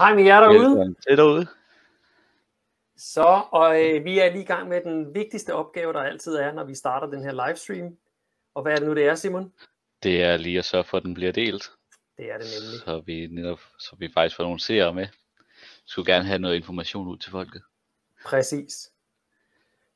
Hej med jer derude. Velkommen til derude. Så, og øh, vi er lige i gang med den vigtigste opgave, der altid er, når vi starter den her livestream. Og hvad er det nu, det er, Simon? Det er lige at sørge for, at den bliver delt, Det er det nemlig. så vi, netop, så vi faktisk får nogle seere med. Skulle gerne have noget information ud til folket. Præcis.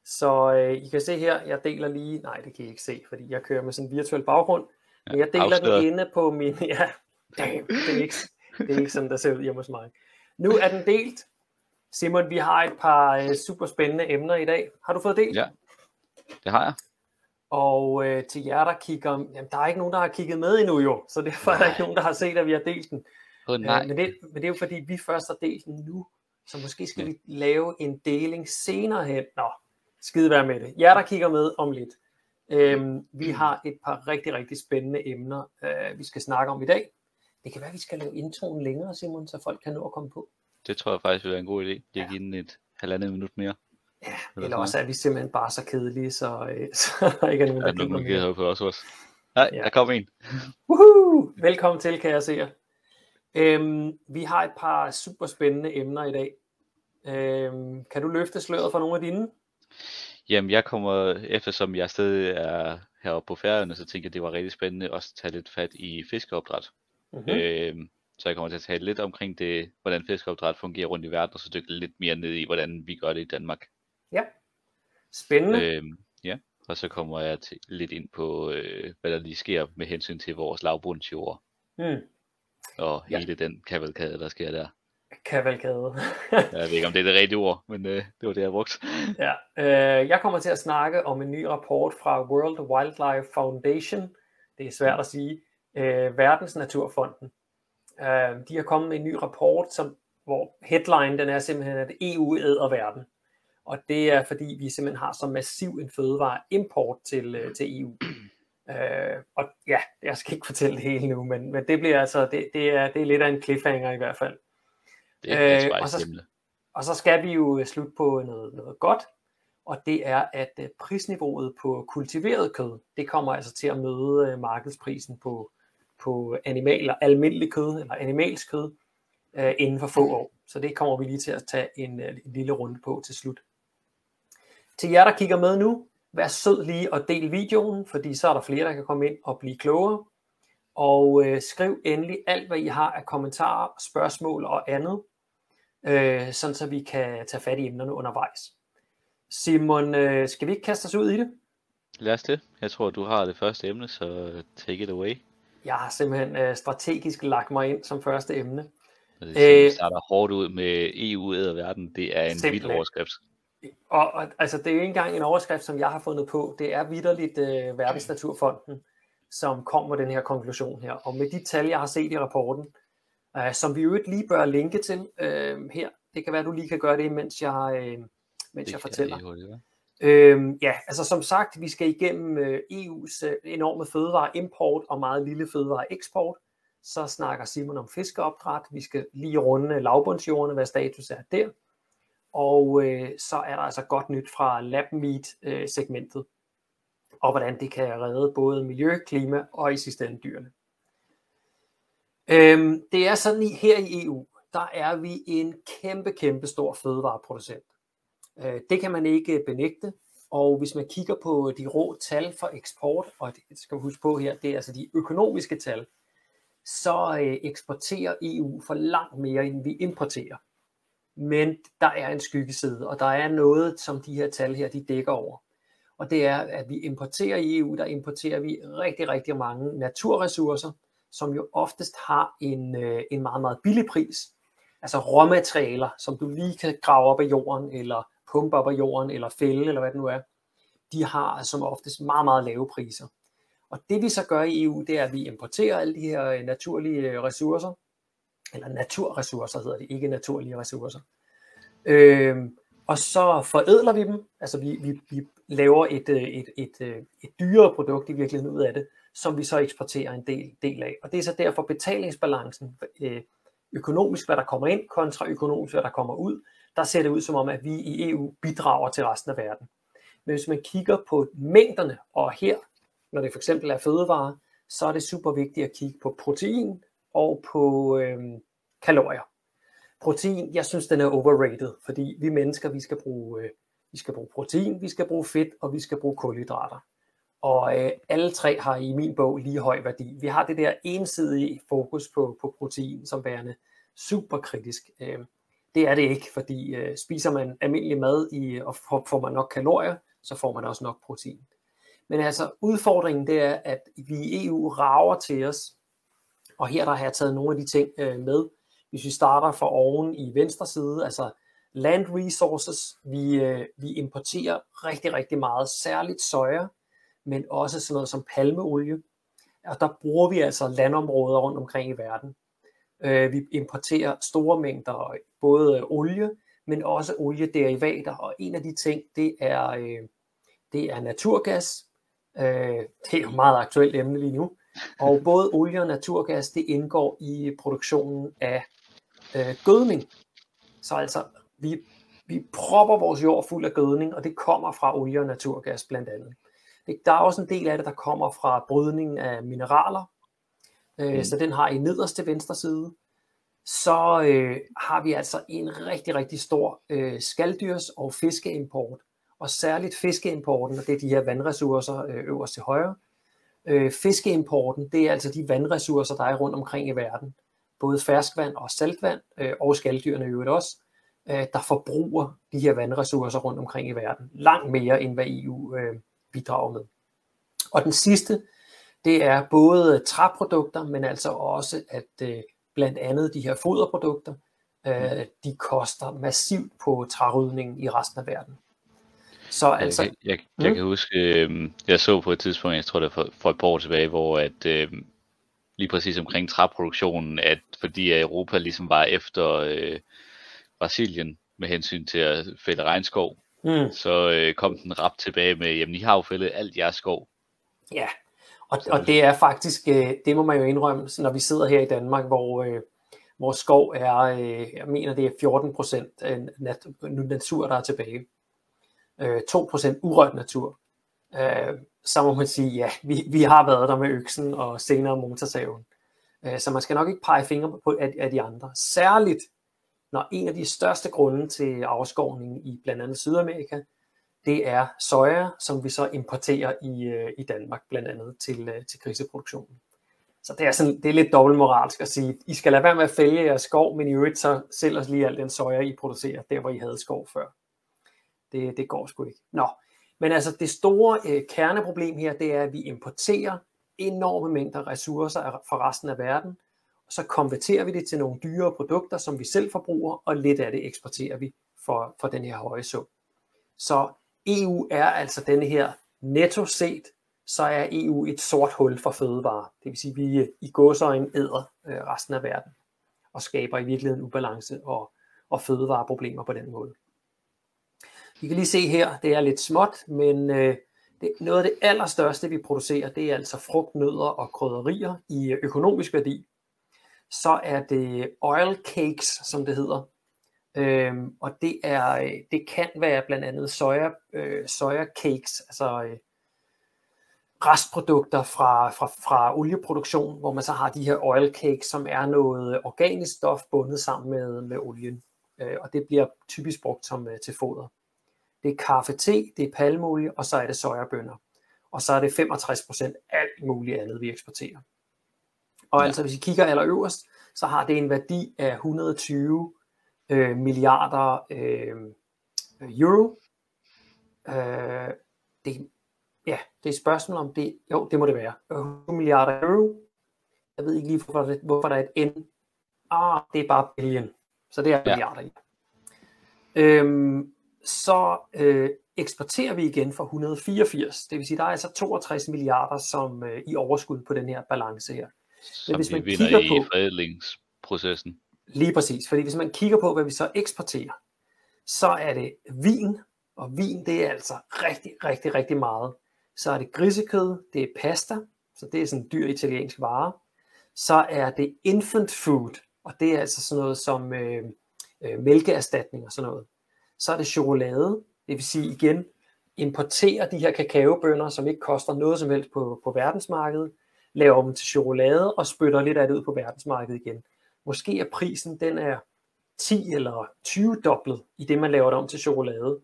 Så øh, I kan se her, jeg deler lige, nej det kan I ikke se, fordi jeg kører med sådan en virtuel baggrund. Men jeg deler afsløret. den inde på min, ja, damn, det er ikke, det er ikke sådan, der ser ud hjemme hos mig. Nu er den delt. Simon, vi har et par øh, super spændende emner i dag. Har du fået delt? Ja, det har jeg. Og øh, til jer, der kigger, jamen, der er ikke nogen, der har kigget med endnu jo, så derfor er der ikke nogen, der har set, at vi har delt den. Oh, nej, Øh, men, det, men det er jo fordi, vi først har delt den nu, så måske skal vi lave en deling senere hen. Nå, skide være med det. Jer, der kigger med om lidt. Øhm, vi har et par rigtig, rigtig spændende emner, øh, vi skal snakke om i dag. Det kan være, at vi skal lave introen længere, Simon, så folk kan nå at komme på. det tror jeg faktisk vil være en god idé. Jeg Ja. giver den et halvandet minut mere. Ja, Eller eller også er vi simpelthen bare så kedelige, så, øh, så der ikke er nogen, Er der gider nogen, gider på os også? Nej, Ja. der kom en. Woohoo! Velkommen til, kan jeg se øhm, Vi har et par super spændende emner i dag. Øhm, kan du løfte sløret for nogle af dine? Jamen, jeg kommer, eftersom jeg stadig er heroppe på færøerne, så tænker jeg, det var rigtig spændende også at tage lidt fat i fiskeopdræt. Mm-hmm. Mm. Øhm, så jeg kommer til at tale lidt omkring det, hvordan fiskeopdræt fungerer rundt i verden, og så dykke lidt mere ned i, hvordan vi gør det i Danmark. Ja. Spændende. Øhm, ja, og så kommer jeg til, lidt ind på, øh, hvad der lige sker med hensyn til vores lavbundsjord, Mm. og Ja. hele den kavalkade, der sker der. Kavalkade. Jeg ved ikke, om det er det rigtige ord, men øh, det var det, jeg brugte. ja. øh, jeg kommer til at snakke om en ny rapport fra World Wildlife Foundation. Det er svært at sige. Øh, Verdens Naturfonden. Øh, de har kommet med en ny rapport, som, hvor headline den er simpelthen, at EU æder verden. Og det er fordi, vi simpelthen har så massiv en fødevare import til, øh, til EU. Øh, og ja, jeg skal ikke fortælle det hele nu, men, men det bliver altså, det, det, er, det er lidt af en cliffhanger i hvert fald. Det er Øh, og så- emne. Og så skal vi jo øh, slutte på noget, noget godt, og det er, at øh, prisniveauet på kultiveret kød, det kommer altså til at møde øh, markedsprisen på, på animaler, almindelig kød, eller animalsk kød, øh, inden for få år. Så det kommer vi lige til at tage en, øh, en lille runde på til slut. Til jer, der kigger med nu, vær sød lige og del videoen, fordi så er der flere, der kan komme ind og blive klogere. Og øh, skriv endelig alt, hvad I har af kommentarer, spørgsmål og andet, øh, sådan så vi kan tage fat i emnerne undervejs. Simon, øh, skal vi ikke kaste os ud i det? Lad os det. Jeg tror, du har det første emne, så take it away. Jeg har simpelthen øh, strategisk lagt mig ind som første emne. Det Øh, starter hårdt ud med EU æder verden. Det er en vild overskrift. Og, og altså, det er jo ikke engang en overskrift, som jeg har fundet på. Det er vidderligt øh, Verdensnaturfonden, som kom med den her konklusion her. Og med de tal, jeg har set i rapporten, øh, som vi jo ikke lige bør linke til øh, her. Det kan være, du lige kan gøre det, mens jeg, øh, mens Det jeg fortæller. lige hurtigt, hva'? Øhm, ja, altså som sagt, vi skal igennem øh, EU's øh, enorme fødevareimport og meget lille fødevareeksport. Så snakker Simon om fiskeopdræt. Vi skal lige runde lavbundsjordene, hvad status er der. Og øh, så er der altså godt nyt fra LabMeat-segmentet, øh, og hvordan det kan redde både miljø, klima og i sidste ende dyrene. Øhm, det er sådan, i her i EU, der er vi en kæmpe, kæmpe stor fødevareproducent. Øh, det kan man ikke benægte, og hvis man kigger på de rå tal for eksport, og det skal vi huske på her, det er altså de økonomiske tal, så øh, eksporterer EU for langt mere, end vi importerer. Men der er en skyggeside, og der er noget, som de her tal her, de dækker over. Og det er, at vi importerer i EU, der importerer vi rigtig, rigtig mange naturressourcer, som jo oftest har en, øh, en meget, meget billig pris. Altså råmaterialer, som du lige kan grave op af jorden, eller pumpe op af jorden, eller fælde, eller hvad det nu er. De har som oftest meget, meget lave priser. Og det vi så gør i EU, det er, at vi importerer alle de her øh, naturlige øh, ressourcer, eller naturressourcer hedder det, ikke naturlige ressourcer. Øhm, og så forædler vi dem, altså vi, vi, vi laver et, øh, et, et, et dyrere produkt i virkeligheden ud af det, som vi så eksporterer en del, del af. Og det er så derfor betalingsbalancen, øh, økonomisk hvad der kommer ind, kontra økonomisk hvad der kommer ud, der ser det ud som om, at vi i EU bidrager til resten af verden. Men hvis man kigger på mængderne, og her, når det for eksempel er fødevarer, så er det super vigtigt at kigge på protein og på øh, kalorier. protein, jeg synes, den er overrated, fordi vi mennesker, vi skal bruge, øh, vi skal bruge protein, vi skal bruge fedt, og vi skal bruge kulhydrater. Og øh, alle tre har i min bog lige høj værdi. Vi har det der ensidige fokus på, på protein som værende super kritisk. Øh, det er det ikke, fordi øh, spiser man almindelig mad i, og får, får man nok kalorier, så får man også nok protein. Men altså udfordringen det er, at vi i EU rager til os, og her der har jeg taget nogle af de ting øh, med. Hvis vi starter fra oven i venstre side, altså land resources, vi, øh, vi importerer rigtig, rigtig meget, særligt soja, men også sådan noget som palmeolie. Og der bruger vi altså landområder rundt omkring i verden. Øh, vi importerer store mængder både øh, olie, men også oliederivater. Og en af de ting, det er, øh, det er naturgas. Øh, det er jo meget aktuelt emne lige nu. Og både olie og naturgas, det indgår i produktionen af øh, gødning. Så altså, vi, vi propper vores jord fuld af gødning, og det kommer fra olie og naturgas blandt andet. Der er også en del af det, der kommer fra brydningen af mineraler, øh, mm. så den har i nederste venstre side. Så øh, har vi altså en rigtig, rigtig stor øh, skalddyrs- og fiskeimport, og særligt fiskeimporten, og det er de her vandressourcer øh, øverst til højre. Øh, fiskeimporten, det er altså de vandressourcer, der er rundt omkring i verden. Både ferskvand og saltvand, øh, og skaldyrene i øvrigt også, øh, der forbruger de her vandressourcer rundt omkring i verden. Langt mere, end hvad EU øh, bidrager med. Og den sidste, det er både træprodukter, men altså også, at øh, blandt andet de her foderprodukter, øh, de koster massivt på trærydningen i resten af verden. Så altså, jeg, jeg, jeg mm. kan huske, øh, jeg så på et tidspunkt, jeg tror det var for, for et par år tilbage, hvor at øh, lige præcis omkring træproduktionen, at fordi Europa ligesom var efter øh, Brasilien med hensyn til at fælde regnskov, mm. så øh, kom den rap tilbage med, jamen I har jo fældet alt jeres skov. Ja, og, og det er faktisk, øh, det må man jo indrømme, når vi sidder her i Danmark, hvor, øh, hvor skov er, øh, jeg mener det er 14 procent nat, natur, der er tilbage. 2 procent urørt natur. Så må man sige, ja, vi, vi har været der med øksen og senere motorsaven. Så man skal nok ikke pege fingre på af, af de andre. Særligt når en af de største grunde til afskovning i blandt andet Sydamerika, det er soja, som vi så importerer i, øh, i Danmark blandt andet til, øh, til griseproduktionen. Så det er, sådan, det er lidt dobbeltmoralsk at sige, I skal lade være med at fælge jeres skov, men i øvrigt så sælger os lige al den soja, I producerer, der hvor I havde skov før. Det, det går sgu ikke. Nå, men altså det store øh, kerneproblem her, det er, at vi importerer enorme mængder ressourcer fra resten af verden, og så konverterer vi det til nogle dyre produkter, som vi selv forbruger, og lidt af det eksporterer vi for, for den her høje sum. Så EU er altså denne her netto set, så er EU et sort hul for fødevarer. Det vil sige, at vi i gåsøjne æder øh, resten af verden og skaber i virkeligheden ubalance og, og fødevareproblemer på den måde. Vi kan lige se her, det er lidt småt, men øh, det, noget af det allerstørste, vi producerer, det er altså frugtnødder og krydderier i økonomisk værdi så er det oil cakes, som det hedder. Øhm, og det er det kan være blandt andet soja, øh, soja cakes, altså øh, restprodukter fra, fra, fra olieproduktion, hvor man så har de her oil cakes, som er noget organisk stof bundet sammen med, med olien. Øh, og det bliver typisk brugt som øh, til foder. Det er kaffe, te, det er palmeolie, og så er det sojabønner. Og så er det 65% alt muligt andet, vi eksporterer. Og ja. altså hvis I kigger allerøverst, så har det en værdi af 120 øh, milliarder øh, euro. Øh, det, ja, det er et spørgsmål om det. Jo, det må det være. 100 milliarder euro. Jeg ved ikke lige, hvorfor, det, hvorfor der er et N. Ah, det er bare billion. Så det er ja. milliarder. Øhm, så øh, eksporterer vi igen for 184. Det vil sige, der er altså 62 milliarder som øh, i overskud på den her balance her. Men hvis man kigger i på forædlingsprocessen. Lige præcis, fordi hvis man kigger på, hvad vi så eksporterer, så er det vin, og vin det er altså rigtig, rigtig, rigtig meget. Så er det grisekød, det er pasta, så det er sådan en dyr italiensk vare. Så er det infant food, og det er altså sådan noget som øh, øh, mælkeerstatning og sådan noget. Så er det chokolade, det vil sige igen, importere de her kakaobønner, som ikke koster noget som helst på, på verdensmarkedet, laver dem til chokolade og spytter lidt af det ud på verdensmarkedet igen. Måske er prisen, den er 10 eller 20 dobblet i det, man laver det om til chokolade.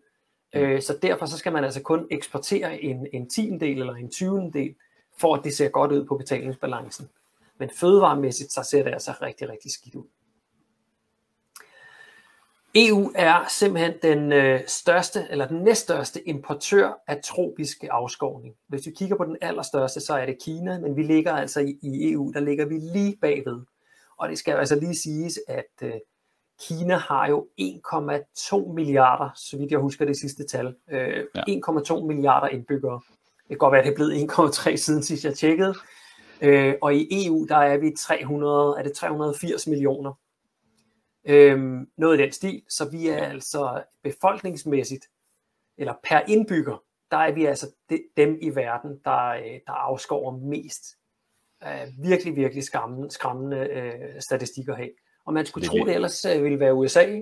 Øh, så derfor så skal man altså kun eksportere en, en tiendedel eller en tyvendedel, for at det ser godt ud på betalingsbalancen. Men fødevaremæssigt, så ser det altså rigtig, rigtig skidt ud. EU er simpelthen den øh, største, eller den næststørste importør af tropiske afskovning. Hvis vi kigger på den allerstørste, så er det Kina, men vi ligger altså i, i EU, der ligger vi lige bagved. Og det skal altså lige siges, at øh, Kina har jo 1,2 milliarder, så vidt jeg husker det sidste tal, øh, ja. 1,2 milliarder indbyggere. Det kan godt være, at det er blevet 1,3 siden sidst jeg tjekkede. Øh, og i EU, der er vi 300, er det 380 millioner. Øhm, noget i den stil, så vi er altså befolkningsmæssigt, eller per indbygger, der er vi altså de, dem i verden, der, øh, der afskover mest. Øh, virkelig, virkelig skræmmende, skræmmende øh, statistikker her. Og man skulle det, tro, det ellers øh, ville være USA.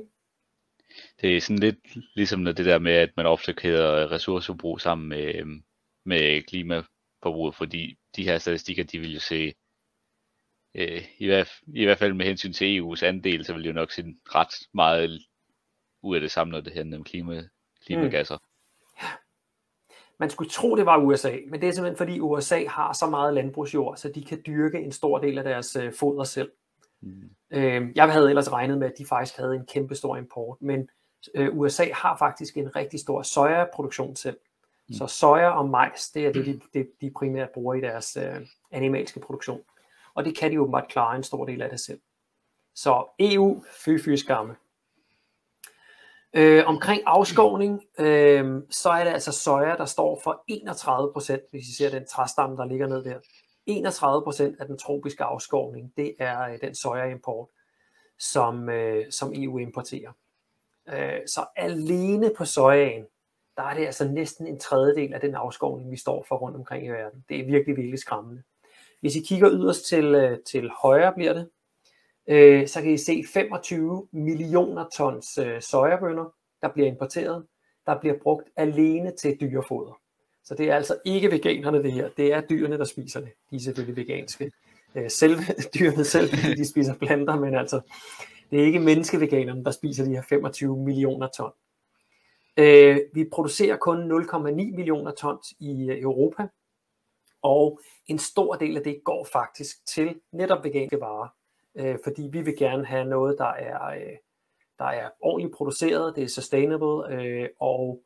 Det er sådan lidt ligesom det der med, at man ofte kæder ressourceforbrug sammen med, med klimaforbruget, fordi de her statistikker, de vil jo se øh, i, hvert, i hvert fald med hensyn til EU's andel, så vil det jo nok se ret meget ud af det samme, når det handler om klima, klimagasser. Mm. Man skulle tro, det var USA, men det er simpelthen fordi USA har så meget landbrugsjord, så de kan dyrke en stor del af deres øh, foder selv. Mm. Øh, jeg havde ellers regnet med, at de faktisk havde en kæmpe stor import, men øh, USA har faktisk en rigtig stor sojaproduktion selv. Mm. Så soja og majs, det er det, de, de, de primært bruger i deres øh, animalske produktion og det kan de åbenbart klare en stor del af det selv. Så EU, fy fy skamme. Øh, omkring afskovning, øh, så er det altså soja, der står for 31 procent, hvis I ser den træstamme, der ligger ned der. 31 procent af den tropiske afskovning, det er øh, den sojaimport, som, øh, som EU importerer. Øh, så alene på sojaen, der er det altså næsten en tredjedel af den afskovning, vi står for rundt omkring i verden. Det er virkelig, virkelig skræmmende. Hvis I kigger yderst til, øh, til højre bliver det, øh, så kan I se 25 millioner tons øh, sojabønner, der bliver importeret, der bliver brugt alene til dyrefoder. Så det er altså ikke veganerne det her, det er dyrene, der spiser det. De er selvfølgelig veganske. Øh, selv, dyrene selv, de spiser planter, men altså, det er ikke menneskeveganerne, der spiser de her 25 millioner ton. Øh, vi producerer kun 0,9 millioner tons i øh, Europa, og en stor del af det går faktisk til netop veganske varer, øh, fordi vi vil gerne have noget, der er, øh, der er ordentligt produceret, det er sustainable øh, og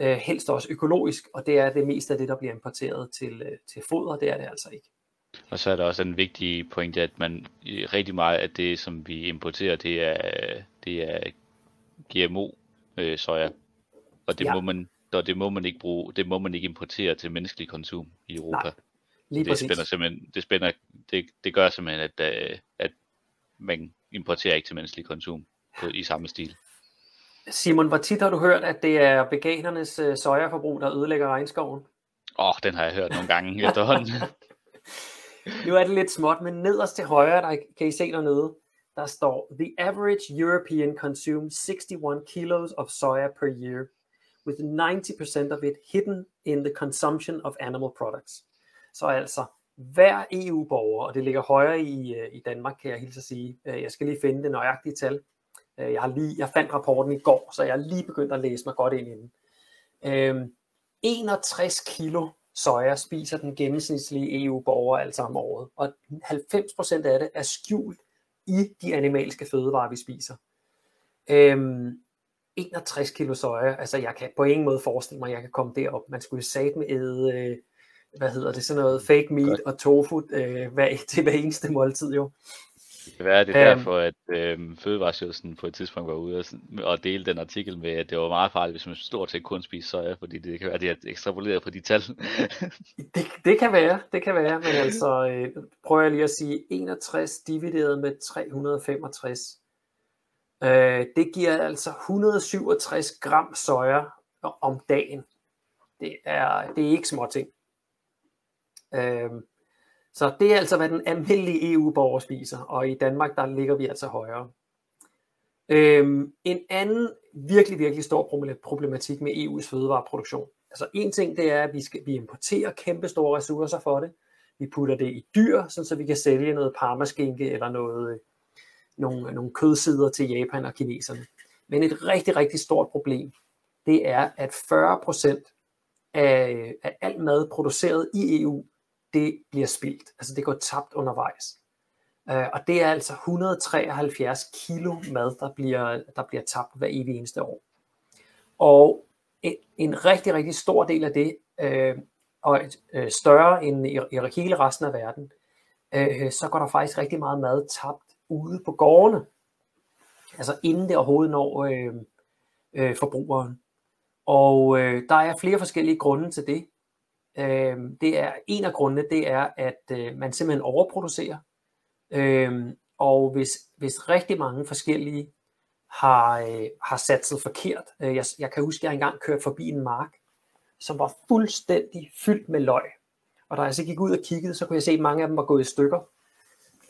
øh, helst også økologisk, og det er det meste af det, der bliver importeret til, øh, til foder, det er det altså ikke. Og så er der også en vigtig pointe, at man rigtig meget af det, som vi importerer, det er, det er GMO øh, soja, og det ja. må man og det må man ikke bruge, det må man ikke importere til menneskelig konsum i Europa. Nej, lige det spænder simpelthen, det, spænder, det, det gør simpelthen, at, øh, at man importerer ikke til menneskelig konsum på, i samme stil. Simon, hvor tit har du hørt, at det er veganernes øh, sojaforbrug, der ødelægger regnskoven? Åh, oh, den har jeg hørt nogle gange efterhånden. nu er det lidt småt, men nederst til højre, der kan I se dernede, der står, The average European consumes 61 kilos of soya per year with 90% of it hidden in the consumption of animal products. Så altså, hver EU-borger, og det ligger højere i, øh, i Danmark, kan jeg hilse at sige, øh, jeg skal lige finde det nøjagtige tal. Øh, jeg, har lige, jeg fandt rapporten i går, så jeg har lige begyndt at læse mig godt ind i den. Øhm, 61 kilo soja spiser den gennemsnitlige EU-borger altså om året, og 90% af det er skjult i de animalske fødevarer, vi spiser. Øhm, 61 kilo soja, altså jeg kan på ingen måde forestille mig, at jeg kan komme derop. Man skulle sat med æde, øh, hvad hedder det, sådan noget fake meat Godt. og tofu øh, hver, til hver eneste måltid jo. Det kan være, det er um, derfor, at øh, Fødevarestyrelsen på et tidspunkt var ude og, og dele den artikel med, at det var meget farligt, hvis man stort set kun spiser soja, fordi det kan være, at de har ekstrapoleret på de tal. det, det kan være, det kan være, men altså øh, prøver jeg lige at sige 61 divideret med 365 Øh, det giver altså 167 gram soja om dagen. Det er, det er ikke små ting. Øh, så det er altså, hvad den almindelige EU-borger spiser, og i Danmark, der ligger vi altså højere. Øhm, en anden virkelig, virkelig stor problematik med EU's fødevareproduktion. Altså en ting, det er, at vi, skal, vi importerer kæmpe store ressourcer for det. Vi putter det i dyr, sådan så vi kan sælge noget parmaskinke eller noget øh, nogle, nogle kødsider til Japan og kineserne. Men et rigtig, rigtig stort problem, det er, at 40% af, øh, af al mad produceret i EU, det bliver spildt. Altså det går tabt undervejs. Øh, og det er altså 173 kilo mad, der bliver, der bliver tabt hver evig eneste år. Og en, en rigtig, rigtig stor del af det, øh, og øh, større end i, i hele resten af verden, øh, så går der faktisk rigtig meget mad tabt ude på gårdene. Altså inden det overhovedet når øh, øh, forbrugeren. Og øh, der er flere forskellige grunde til det. Øh, det er en af grundene, det er, at øh, man simpelthen overproducerer. Øh, og hvis, hvis rigtig mange forskellige har, øh, har sat sig forkert. Øh, jeg, jeg kan huske, at jeg engang kørte forbi en mark, som var fuldstændig fyldt med løg. Og da jeg så gik ud og kiggede, så kunne jeg se, at mange af dem var gået i stykker.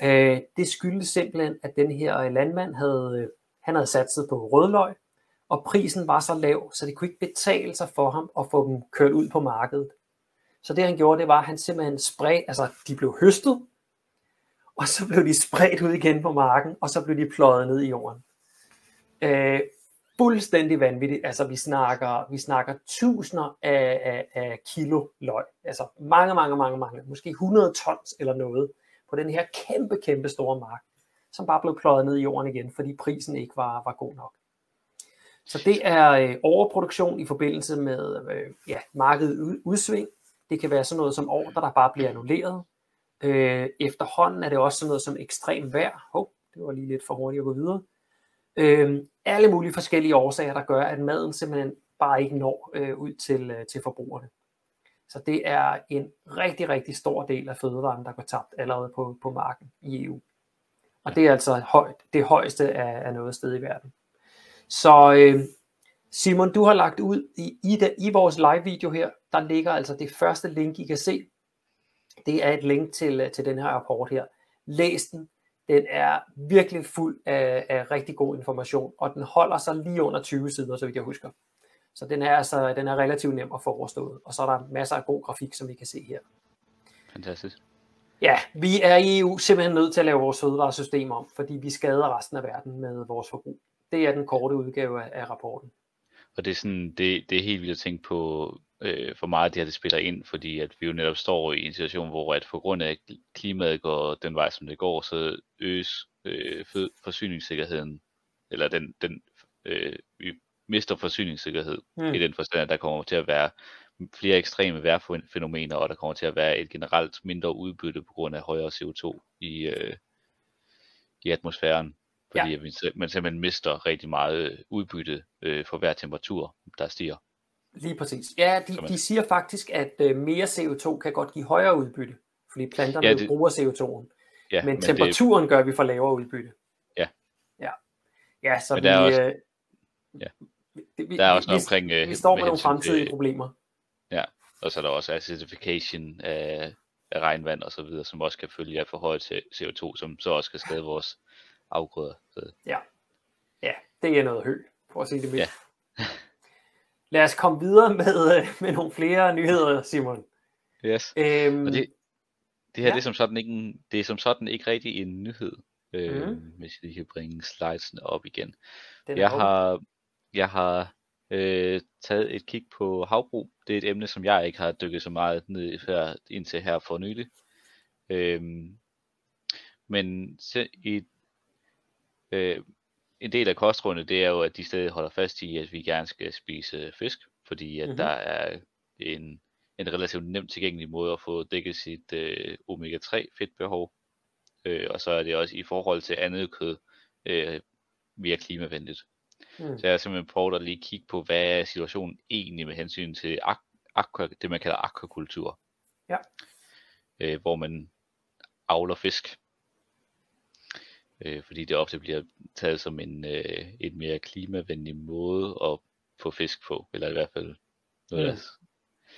Øh, det skyldes simpelthen, at den her øh, landmand havde, øh, han havde satset på rødløg, og prisen var så lav, så det kunne ikke betale sig for ham at få dem kørt ud på markedet. Så det han gjorde, det var, at han simpelthen spredte, altså de blev høstet, og så blev de spredt ud igen på marken, og så blev de pløjet ned i jorden. Øh, fuldstændig vanvittigt. Altså vi snakker, vi snakker tusinder af, af, af kilo løg. Altså mange, mange, mange, mange. Måske 100 tons eller noget på den her kæmpe, kæmpe store mark, som bare blev pløjet ned i jorden igen, fordi prisen ikke var, var god nok. Så det er øh, overproduktion i forbindelse med øh, ja, markedet udsving. Det kan være sådan noget som ordre, der bare bliver annulleret. Øh, efterhånden er det også sådan noget som ekstrem vejr. Hov, det var lige lidt for hurtigt at gå videre. Øh, alle mulige forskellige årsager, der gør, at maden simpelthen bare ikke når øh, ud til, øh, til forbrugerne. Så det er en rigtig, rigtig stor del af fødevaren, der går tabt allerede på, på marken i EU. Og det er altså højt, det højeste af, af noget sted i verden. Så øh, Simon, du har lagt ud i, i, den, i vores live video her, der ligger altså det første link, I kan se. Det er et link til, til den her rapport her. Læs den. Den er virkelig fuld af, af rigtig god information, og den holder sig lige under 20 sider, så vidt jeg husker. Så den er, altså, den er relativt nem at få overstået. Og så er der masser af god grafik, som vi kan se her. Fantastisk. Ja, vi er i EU simpelthen nødt til at lave vores fødevaresystem om, fordi vi skader resten af verden med vores forbrug. Det er den korte udgave af, af rapporten. Og det er, sådan, det, det er helt vildt at tænke på, øh, for meget det her det spiller ind, fordi at vi jo netop står i en situation, hvor at på grund af klimaet går den vej, som det går, så øges øh, forsyningssikkerheden, eller den, den øh, vi mister forsyningssikkerhed mm. i den forstand, at der kommer til at være flere ekstreme vejrfænomener, og der kommer til at være et generelt mindre udbytte på grund af højere CO2 i, øh, i atmosfæren. Fordi ja. man simpelthen mister rigtig meget udbytte øh, for hver temperatur, der stiger. Lige præcis. Ja, de, de siger faktisk, at øh, mere CO2 kan godt give højere udbytte, fordi planterne ja, det, bruger CO2'en. Ja, men, men temperaturen det, gør, at vi får lavere udbytte. Ja. Ja, ja så men vi, også, øh, ja. vi, der er også noget vi, omkring... Øh, vi står med, med nogle fremtidige til, problemer. Ja, og så er der også acidification af, af regnvand og så videre, som også kan følge af for højt CO2, som så også kan skade vores afgrøder. Så. Ja. ja, det er noget hø, for at sige det mildt. Ja. Lad os komme videre med, øh, med nogle flere nyheder, Simon. Yes. Øhm, og det, det her ja. det er som sådan ikke en, det er som sådan ikke rigtig en nyhed, øh, mm. hvis jeg lige kan bringe slidesene op igen. jeg har, jeg har øh, taget et kig på havbrug. Det er et emne, som jeg ikke har dykket så meget ned i her, indtil her for nylig. Øh, men i, øh, en del af kostrådene, det er jo, at de stadig holder fast i, at vi gerne skal spise fisk, fordi at mm-hmm. der er en, en relativt nemt tilgængelig måde at få dækket sit øh, omega-3 fedtbehov. Øh, og så er det også i forhold til andet kød øh, mere klimavenligt. Mm. Så jeg har simpelthen prøvet at lige kigge på, hvad er situationen egentlig med hensyn til ak- aqua, det, man kalder akvakultur. Ja. Øh, hvor man avler fisk. Øh, fordi det ofte bliver taget som en, øh, en mere klimavenlig måde at få fisk på, eller i hvert fald noget mm.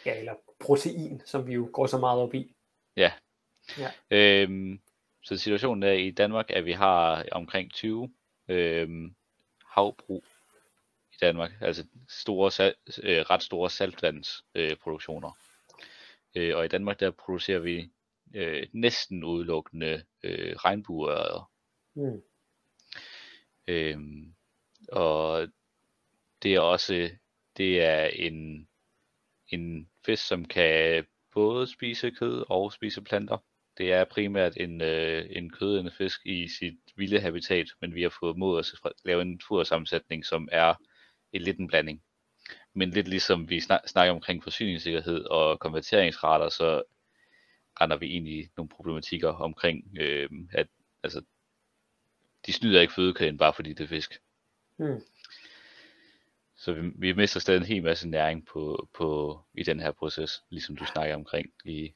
Ja, eller protein, som vi jo går så meget op i. Ja. ja. Øhm, så situationen er i Danmark, at vi har omkring 20 øhm, havbrug i Danmark, altså store, sal, øh, ret store saltvandsproduktioner. Øh, øh, og i Danmark der producerer vi øh, næsten udelukkende øh, regnbuer. Mm. Øhm, og det er også det er en, en fisk, som kan både spise kød og spise planter. Det er primært en, øh, en kødende fisk i sit vilde habitat, men vi har fået mod at lave en fodersammensætning, som er en lidt en blanding. Men lidt ligesom vi snak, snakker omkring forsyningssikkerhed og konverteringsrater, så render vi ind i nogle problematikker omkring, øh, at altså, de snyder ikke fødekæden bare fordi det er fisk. Mm. Så vi, vi mister stadig en hel masse næring på, på, i den her proces, ligesom du snakker omkring i,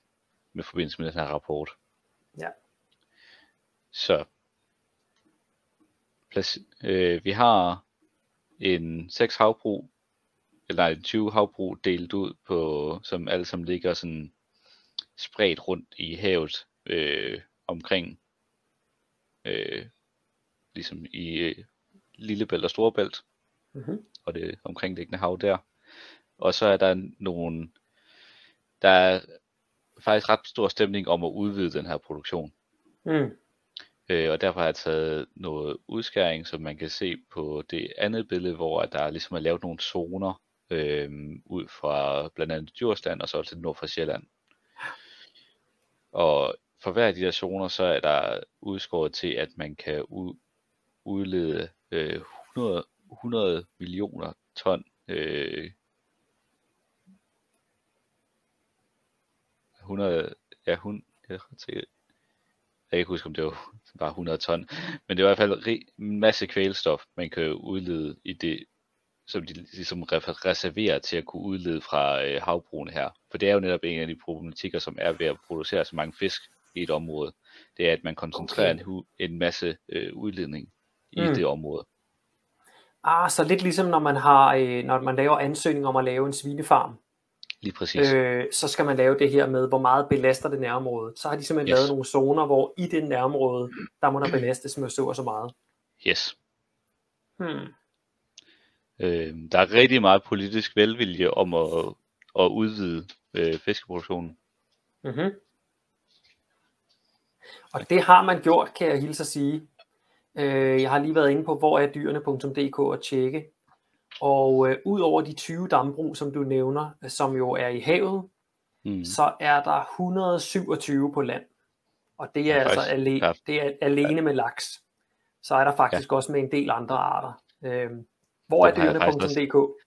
med forbindelse med den her rapport. Ja. Så plads, øh, vi har en 6 havbrug, eller en 20 havbrug delt ud på, som alle sammen ligger sådan spredt rundt i havet øh, omkring, øh, ligesom i øh, Lillebælt og Storebælt, mm-hmm. og det omkringliggende hav der. Og så er der nogle, der er faktisk ret stor stemning om at udvide den her produktion. Mm. Øh, og derfor har jeg taget noget udskæring, som man kan se på det andet billede, hvor der ligesom er lavet nogle zoner øh, ud fra blandt andet Djursland og så til nord for Sjælland. Og for hver af de der zoner, så er der udskåret til, at man kan u- udlede øh, 100, 100 millioner ton øh, 100, ja, hun, jeg, jeg kan ikke huske, om det var bare 100 ton, men det var i hvert fald en masse kvælstof, man kan udlede i det, som de ligesom reserverer til at kunne udlede fra øh, havbrugene her. For det er jo netop en af de problematikker, som er ved at producere så mange fisk i et område. Det er, at man koncentrerer okay. en, en masse øh, udledning i mm. det område. Ah, så lidt ligesom når man har, øh, når man laver ansøgning om at lave en svinefarm. Lige præcis. Øh, så skal man lave det her med, hvor meget belaster det nærområde. Så har de simpelthen yes. lavet nogle zoner, hvor i det nærområde, der må der belastes med så og så meget. Yes. Hmm. Øh, der er rigtig meget politisk velvilje om at, at udvide øh, fiskeproduktionen. Mm-hmm. Og det har man gjort, kan jeg hilse at sige. Øh, jeg har lige været inde på, hvor er dyrene.dk og tjekke. Og øh, ud over de 20 dambrug, som du nævner, som jo er i havet, mm. så er der 127 på land. Og det er ja, altså alene, det er alene med laks. Så er der faktisk ja. også med en del andre arter. Øh, hvor er dyrene.dk?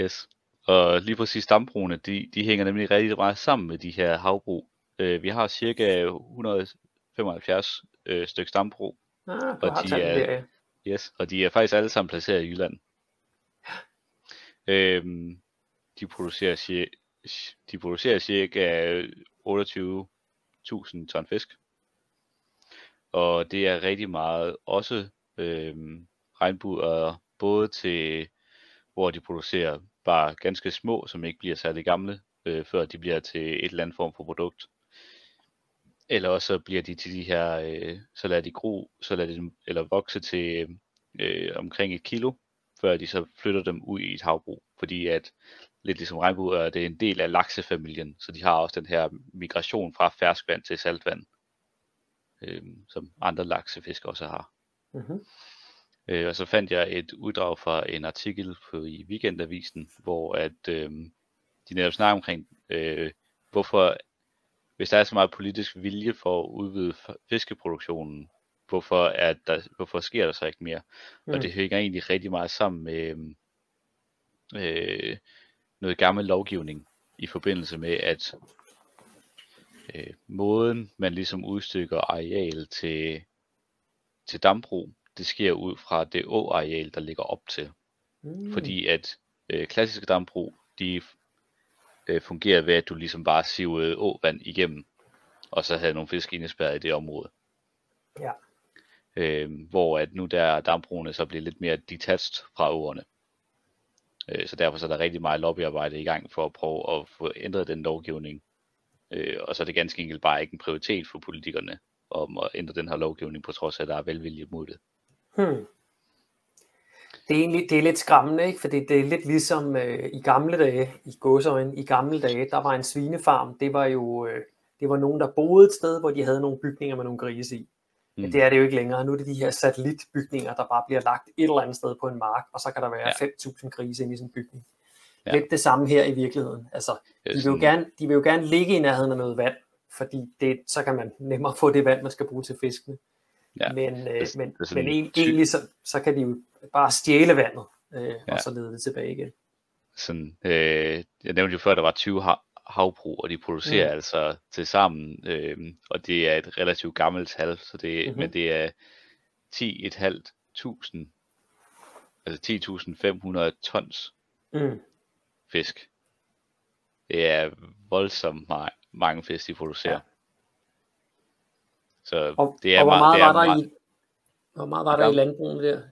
Yes. Og lige præcis dambrugene, de, de hænger nemlig rigtig meget sammen med de her havbrug. Øh, vi har cirka 175 øh, stykker dambrug. Ah, og de er, der, ja. yes, og de er faktisk alle sammen placeret i Jylland. Øhm, de producerer cirka, de producerer cirka 28.000 ton fisk. Og det er rigtig meget også øhm, regnbuer, både til hvor de producerer bare ganske små, som ikke bliver særlig gamle, øh, før de bliver til et eller andet form for produkt. Eller også bliver de til de her, øh, så lader de gro, så lader de dem, eller vokse til øh, omkring et kilo, før de så flytter dem ud i et havbrug. Fordi at, lidt ligesom regnbuer, det er en del af laksefamilien, så de har også den her migration fra ferskvand til saltvand, øh, som andre laksefisk også har. Mm-hmm. Øh, og så fandt jeg et uddrag fra en artikel på, i Weekendavisen, hvor at øh, de netop snakker omkring, øh, hvorfor, hvis der er så meget politisk vilje for at udvide fiskeproduktionen, hvorfor, er der, hvorfor sker der så ikke mere? Mm. Og det hænger egentlig rigtig meget sammen med øh, noget gammel lovgivning i forbindelse med, at øh, måden man ligesom udstykker areal til, til dambrug, det sker ud fra det åareal, der ligger op til. Mm. Fordi at øh, klassiske dambrug, de øh, fungerer ved, at du ligesom bare sivede åvand igennem, og så havde nogle fisk indespærret i det område. Ja. Øh, hvor at nu der dambrugene så bliver lidt mere detached fra åerne. Øh, så derfor så er der rigtig meget lobbyarbejde i gang for at prøve at få ændret den lovgivning. Øh, og så er det ganske enkelt bare ikke en prioritet for politikerne om at ændre den her lovgivning, på trods af, at der er velvilje mod det. Hmm. Det er, egentlig, det er lidt skræmmende, ikke? fordi det er lidt ligesom øh, i gamle dage, i godsøjen, i gamle dage, der var en svinefarm, det var jo øh, det var nogen, der boede et sted, hvor de havde nogle bygninger med nogle grise i. Men det er det jo ikke længere. Nu er det de her satellitbygninger, der bare bliver lagt et eller andet sted på en mark, og så kan der være ja. 5.000 grise inde i sådan en bygning. Ja. Lidt det samme her i virkeligheden. Altså, de, vil jo gerne, de vil jo gerne ligge i nærheden af noget vand, fordi det, så kan man nemmere få det vand, man skal bruge til fiskene. Ja. Men, øh, det, men, det men egentlig så, så kan de jo bare stjæle vandet, øh, ja. og så lede det tilbage igen. Sådan, øh, jeg nævnte jo før, at der var 20 havbrug, og de producerer mm. altså til sammen, øh, og det er et relativt gammelt tal, så det, mm-hmm. men det er 10.500, altså 10.500 tons mm. fisk. Det er voldsomt meget, mange fisk, de producerer. Ja. Så og, det er og hvor meget, meget, var der meget, i, hvor meget var der dam, i landbrugene der?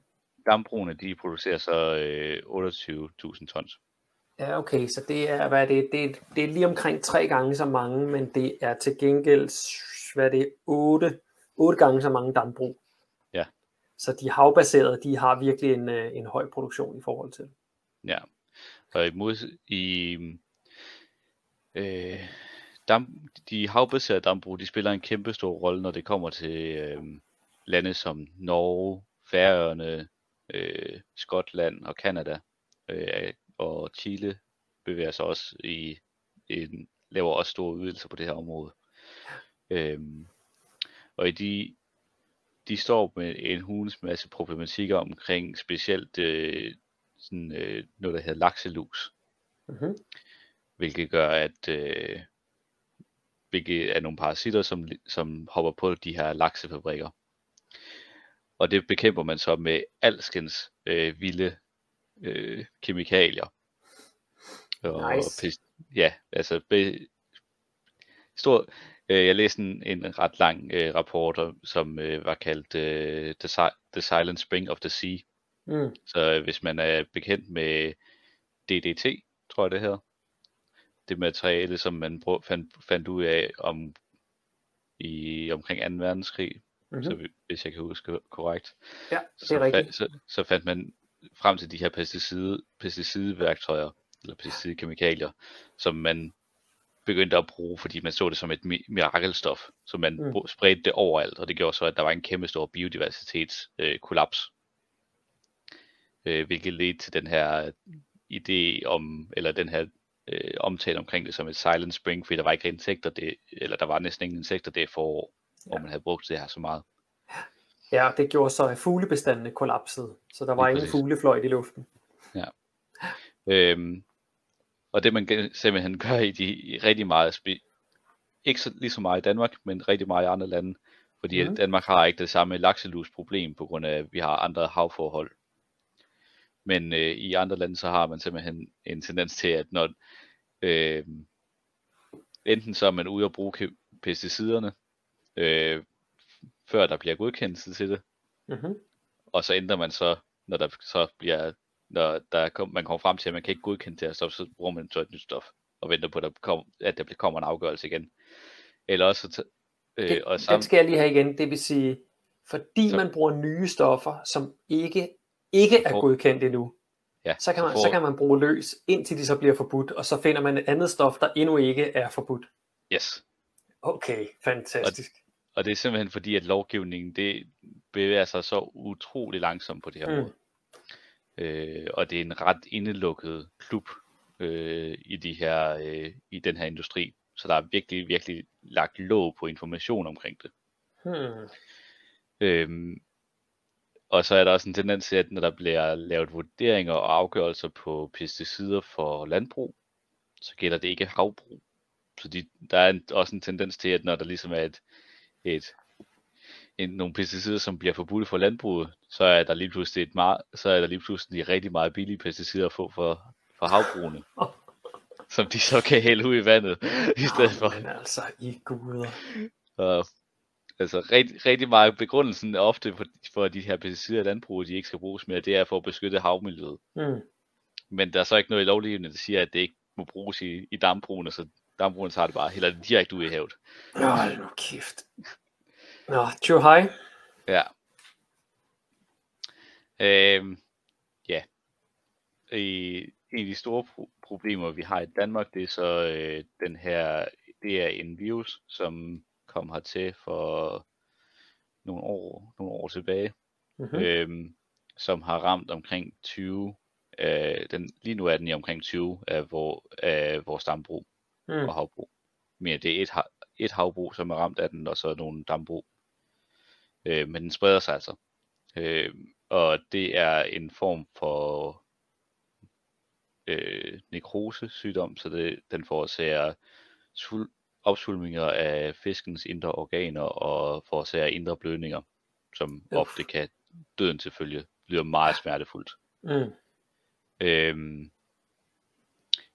Dambrugene, de producerer så øh, 28.000 tons. Ja, okay, så det er, hvad er det, det, er, det er lige omkring tre gange så mange, men det er til gengæld, hvad er det, otte, otte gange så mange dambrug. Ja. Så de havbaserede, de har virkelig en, øh, en høj produktion i forhold til. Ja, og imod i øh, dam, de havbaserede dambrug, de spiller en kæmpe stor rolle, når det kommer til øh, lande som Norge, Færøerne, øh, Skotland og Kanada. Øh, og Chile bevæger sig også i en, laver også store ydelser på det her område. Øhm, og i de, de står med en hulens masse problematikker omkring specielt øh, sådan, øh, noget, der hedder lakselus. Mm-hmm. Hvilket gør, at øh, hvilket er nogle parasitter, som, som hopper på de her laksefabrikker. Og det bekæmper man så med alskens øh, vilde øh, kemikalier. Og nice. Pest, ja, altså be, stor, øh, jeg læste en, en ret lang øh, rapport, som øh, var kaldt øh, the, the Silent Spring of the Sea. Mm. Så øh, hvis man er bekendt med DDT, tror jeg det hedder, det materiale, som man brug, fandt, fandt ud af om i omkring 2. verdenskrig, mm-hmm. så, hvis jeg kan huske korrekt. Ja, det er så, rigtigt. Så, så fandt man frem til de her pesticide, pesticideværktøjer, eller pesticidekemikalier, som man begyndte at bruge, fordi man så det som et mirakelstof, så man mm. spredte det overalt, og det gjorde så, at der var en kæmpe stor biodiversitetskollaps, øh, øh, hvilket ledte til den her idé om, eller den her øh, omtale omkring det som et silent spring, fordi der var ikke insekter, det, eller der var næsten ingen insekter det forår, ja. hvor man havde brugt det her så meget. Ja, det gjorde så, at fuglebestandene kollapsede, så der var ingen fuglefløjt i luften. Ja. Øhm, og det man simpelthen gør i de i rigtig meget, ikke så, lige så meget i Danmark, men rigtig meget i andre lande, fordi mm. Danmark har ikke det samme lakselusproblem, på grund af, at vi har andre havforhold. Men øh, i andre lande, så har man simpelthen en tendens til, at når øh, enten så er man ude at bruge pesticiderne, øh, før der bliver godkendelse til det. Mm-hmm. Og så ændrer man så, når der så bliver, når der kom, man kommer frem til, at man kan ikke godkende det her stof, så bruger man så et nyt stof, og venter på, at der, kom, at der kommer en afgørelse igen. Eller også, øh, det, og sammen, den skal jeg lige have igen, det vil sige, fordi så, man bruger nye stoffer, som ikke, ikke er godkendt endnu, ja, så, kan man, så, kan man bruge løs, indtil de så bliver forbudt, og så finder man et andet stof, der endnu ikke er forbudt. Yes. Okay, fantastisk. Og det er simpelthen fordi, at lovgivningen det bevæger sig så utrolig langsomt på det her mm. måde. Øh, og det er en ret indelukket klub øh, i, de her, øh, i den her industri. Så der er virkelig, virkelig lagt låg på information omkring det. Hmm. Øhm, og så er der også en tendens til, at når der bliver lavet vurderinger og afgørelser på pesticider for landbrug, så gælder det ikke havbrug. Så de, der er en, også en tendens til, at når der ligesom er et, et, en, nogle pesticider, som bliver forbudt for landbruget, så er der lige pludselig et meget, så er der lige pludselig rigtig meget billige pesticider at få for, for havbrugene. som de så kan hælde ud i vandet i stedet for. Men altså, i guder. Og, altså rigtig, rigtig meget begrundelsen er ofte for, for de her pesticider i landbruget, de ikke skal bruges mere, det er for at beskytte havmiljøet. Mm. Men der er så ikke noget i lovgivningen, der siger, at det ikke må bruges i, i dambrugene, så dambrugene tager det bare helt direkte ud i havet. Nå, nu kæft. Nå, too high. Ja. Øhm, ja. I, en af de store pro- problemer, vi har i Danmark, det er så øh, den her, det er en virus, som kom hertil for nogle år, nogle år tilbage, mm-hmm. øhm, som har ramt omkring 20, øh, den, lige nu er den i omkring 20 af, hvor, af vores dambrug mm. og havbrug. Men det er et, et havbrug, som er ramt af den, og så nogle dambrug. Øh, men den spreder sig altså. Øh, og det er en form for øh, nekrose-sygdom, så det, den forårsager sul, opsvulminger af fiskens indre organer og forårsager indre blødninger, som Uff. ofte kan døden til følge, bliver meget smertefuldt. Mm. Øhm,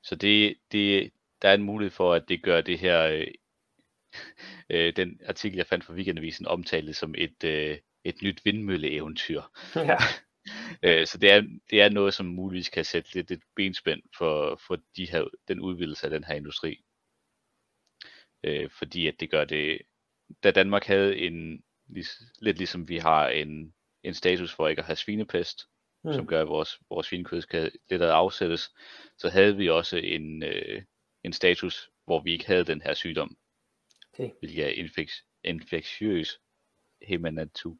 så det, det, der er en mulighed for, at det gør det her, øh, øh, den artikel, jeg fandt fra Weekendavisen, omtalt som et, øh, et nyt vindmølleeventyr. Ja. øh, så det er, det er noget, som muligvis kan sætte lidt et benspænd for, for de her, den udvidelse af den her industri. Øh, fordi at det gør det, da Danmark havde en, lidt ligesom vi har en, en status for ikke at have svinepest, mm. som gør, at vores, vores svinekød skal lidt at afsættes, så havde vi også en, øh, en status, hvor vi ikke havde den her sygdom, okay. hvilket er infek- infektiøs hematopoie.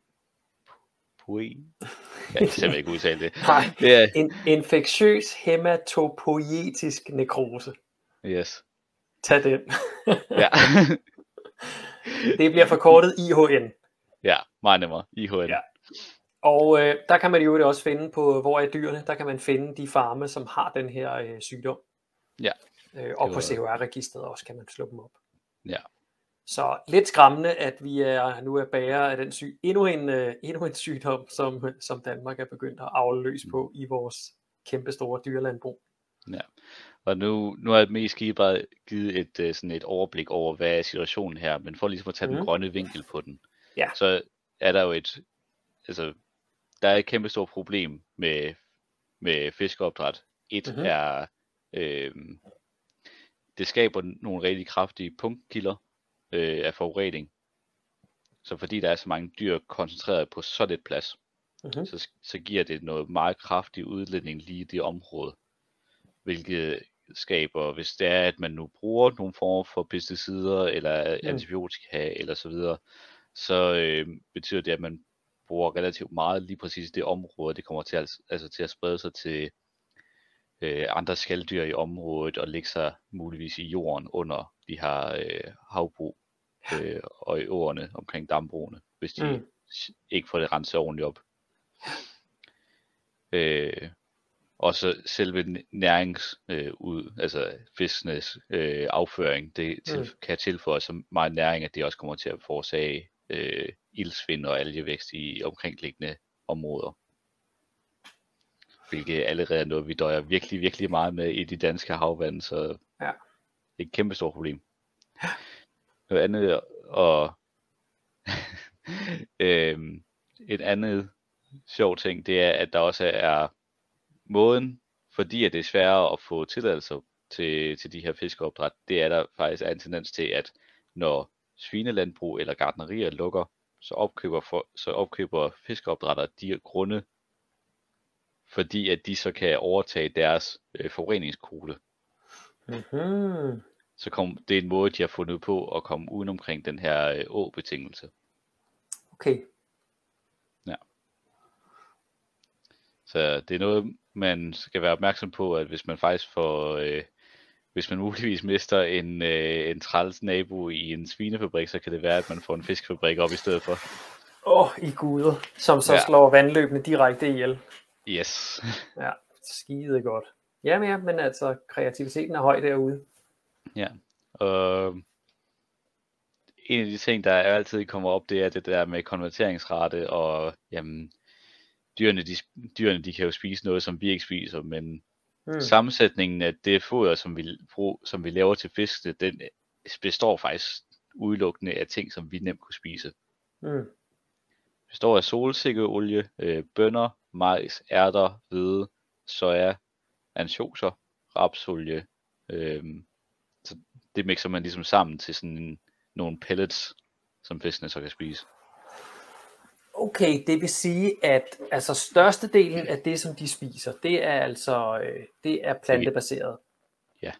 Jeg kan simpelthen ikke udtale det. Nej, det er... en infektiøs hematopoietisk nekrose. Yes. Tag den. ja. det bliver forkortet IHN. Ja, meget nemmere. IHN. Ja. Og øh, der kan man jo også finde på, hvor er dyrene, der kan man finde de farme, som har den her øh, sygdom. Ja. Øh, og på CHR-registret også kan man slå dem op. Ja. Så lidt skræmmende, at vi er nu er bærer af den syg, endnu en, øh, endnu en sygdom, som, som Danmark er begyndt at afløse mm. på i vores kæmpe store dyrlandbrug. Ja, og nu, nu har jeg mest givet, bare givet et, øh, sådan et overblik over, hvad er situationen her, men for ligesom at tage mm. den grønne vinkel på den, ja. så er der jo et, altså, der er et kæmpe stort problem med, med fiskeopdræt. Et mm-hmm. er, øh, det skaber nogle rigtig kraftige punktkilder øh, af forurening. Så fordi der er så mange dyr koncentreret på så lidt plads, mm-hmm. så, så giver det noget meget kraftig udledning lige i det område. Hvilket skaber, hvis det er, at man nu bruger nogle former for pesticider eller mm. antibiotika eller så videre, så øh, betyder det, at man bruger relativt meget lige præcis det område. Det kommer til at, altså til at sprede sig til øh, andre skalddyr i området og lægge sig muligvis i jorden under de her øh, havbrug øh, og i åerne omkring dambrugene, hvis de mm. ikke får det renset ordentligt op. Øh, og så selve nærings øh, ud, altså fiskenes øh, afføring, det til, mm. kan tilføje så meget næring, at det også kommer til at forårsage øh, ildsvind og algevækst i omkringliggende områder. Hvilket allerede er noget, vi døjer virkelig, virkelig meget med i de danske havvand, så ja. det er et kæmpe stort problem. Noget andet, og øhm, et andet sjov ting, det er, at der også er måden, fordi at det er sværere at få tilladelser til, til de her fiskeopdræt, det er der faktisk er en tendens til, at når svinelandbrug eller gardnerier lukker, så opkøber, for, så opkøber fiskeopdrætter de grunde, fordi at de så kan overtage deres øh, forureningskvote. Mm-hmm. Så kom, det er en måde, de har fundet på at komme uden omkring den her øh, å-betingelse. Okay. Ja. Så det er noget, man skal være opmærksom på, at hvis man faktisk får, øh, hvis man muligvis mister en, øh, en træls nabo i en svinefabrik, så kan det være, at man får en fiskefabrik op i stedet for. Åh, oh, i guder, som så ja. slår vandløbene direkte ihjel. Yes. ja, skide godt. Jamen ja, men altså, kreativiteten er høj derude. Ja, og en af de ting, der altid kommer op, det er det der med konverteringsrate, og jamen, dyrene, de, dyrene de kan jo spise noget, som vi ikke spiser, men mm. sammensætningen af det foder, som vi, som vi laver til fiskene, den består faktisk udelukkende af ting, som vi nemt kunne spise. Mm. Består af solsikkeolie, øh, bønner, majs, ærter, hvede, soja, ansjoser, rapsolie. Øh, så det mixer man ligesom sammen til sådan en, nogle pellets, som fiskene så kan spise. Okay, det vil sige, at altså størstedelen af det, som de spiser, det er altså øh, det er plantebaseret. Ja.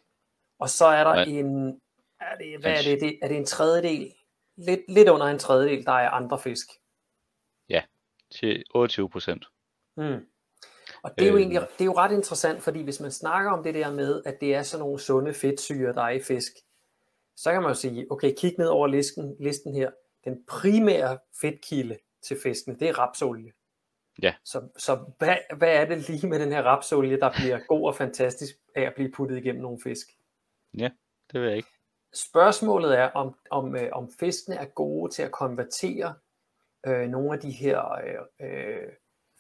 Og så er der ja. en, er det, hvad er det, det, er det en tredjedel, lidt, lidt under en tredjedel, der er andre fisk. til 28 procent. Mm. Og det er, jo øhm. egentlig, det er jo ret interessant, fordi hvis man snakker om det der med, at det er sådan nogle sunde fedtsyre, der er i fisk, så kan man jo sige, okay, kig ned over listen, listen her. Den primære fedtkilde til fisken, det er rapsolie. Ja. Så, så hvad, hvad er det lige med den her rapsolie, der bliver god og fantastisk af at blive puttet igennem nogle fisk? Ja, det ved jeg ikke. Spørgsmålet er, om, om, øh, om fiskene er gode til at konvertere øh, nogle af de her øh, øh,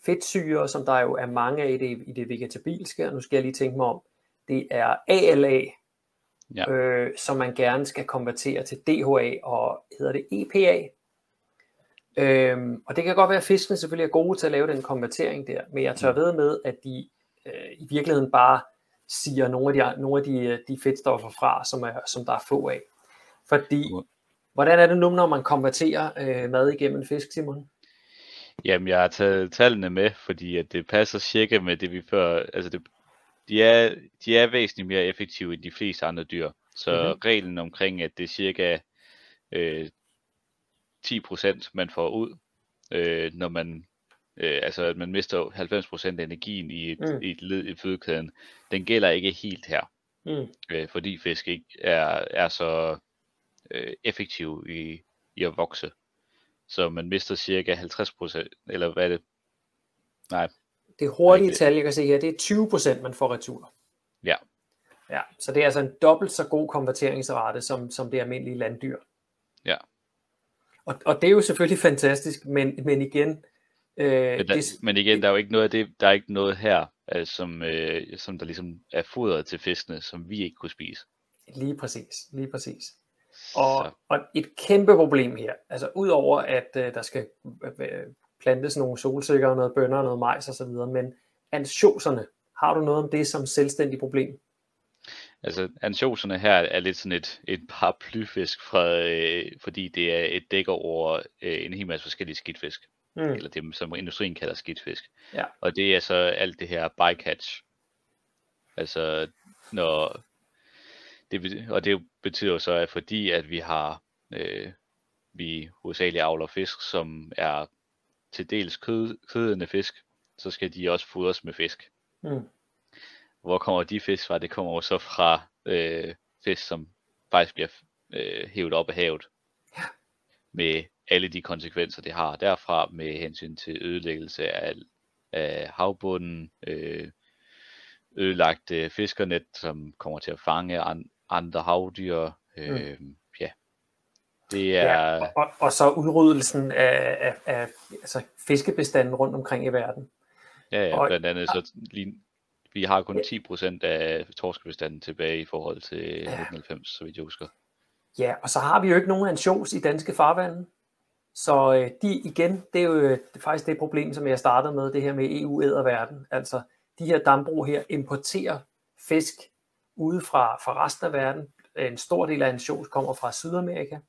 fedtsyre, som der jo er mange af i det, i det vegetabilske, og nu skal jeg lige tænke mig om, det er ALA, ja. øh, som man gerne skal konvertere til DHA, og hedder det EPA. Øhm, og det kan godt være, at fiskene selvfølgelig er gode til at lave den konvertering der, men jeg tør ved med, at de øh, i virkeligheden bare siger nogle af de, nogle af de, de fedtstoffer fra, som, er, som der er få af. Fordi, hvordan er det nu, når man konverterer øh, mad igennem fisk, Simon? Jamen, jeg har taget tallene med, fordi at det passer cirka med det, vi før... Altså, det, de, er, de er væsentligt mere effektive end de fleste andre dyr. Så mm-hmm. reglen omkring, at det er cirka øh, 10% man får ud, øh, når man øh, altså at man mister 90% af energien i et, mm. i et led i fødekæden, den gælder ikke helt her. Mm. Øh, fordi fisk ikke er, er så øh, effektiv i, i at vokse. Så man mister cirka 50%, eller hvad er det? Nej. Det hurtige tal, jeg kan se her, det er 20% man får retur. Ja. Ja, så det er altså en dobbelt så god konverteringsrate som, som det almindelige landdyr. Ja. Og, og det er jo selvfølgelig fantastisk, men, men igen... Øh, men, der, det, men igen, der er jo ikke noget af det, der er ikke noget her, altså, som, øh, som der ligesom er fodret til fiskene, som vi ikke kunne spise. Lige præcis, lige præcis. Og, og et kæmpe problem her, altså udover at øh, der skal øh, plantes nogle solsikker, noget bønner, noget majs osv., men ansjoserne, har du noget om det som selvstændig problem? Altså, ansjoserne her er lidt sådan et, et paraplyfisk, fra, øh, fordi det er et dækker over øh, en hel masse forskellige skidtfisk. Mm. Eller det, som industrien kalder skidtfisk. Ja. Og det er så alt det her bycatch. Altså, når... Det, og det betyder jo så, at fordi at vi har... Øh, vi hovedsageligt avler fisk, som er til dels kød, kødende fisk, så skal de også fodres med fisk. Mm. Hvor kommer de fisk fra? Det kommer jo så fra øh, fisk, som faktisk bliver øh, hævet op af havet. Ja. Med alle de konsekvenser, det har derfra, med hensyn til ødelæggelse af, af havbunden, øh, ødelagte fiskernet, som kommer til at fange an, andre havdyr. Øh, mm. Ja, det er... Ja, og, og, og så udryddelsen af, af, af altså fiskebestanden rundt omkring i verden. Ja, ja, blandt andet så lige, vi har kun 10% af torskebestanden tilbage i forhold til ja. 1990, så vidt jeg husker. Ja, og så har vi jo ikke nogen ansjos i danske farvande. Så øh, de igen, det er jo det er faktisk det problem, som jeg startede med, det her med EU verden. Altså de her dambrug her importerer fisk ude fra, fra resten af verden. En stor del af ansjos kommer fra Sydamerika.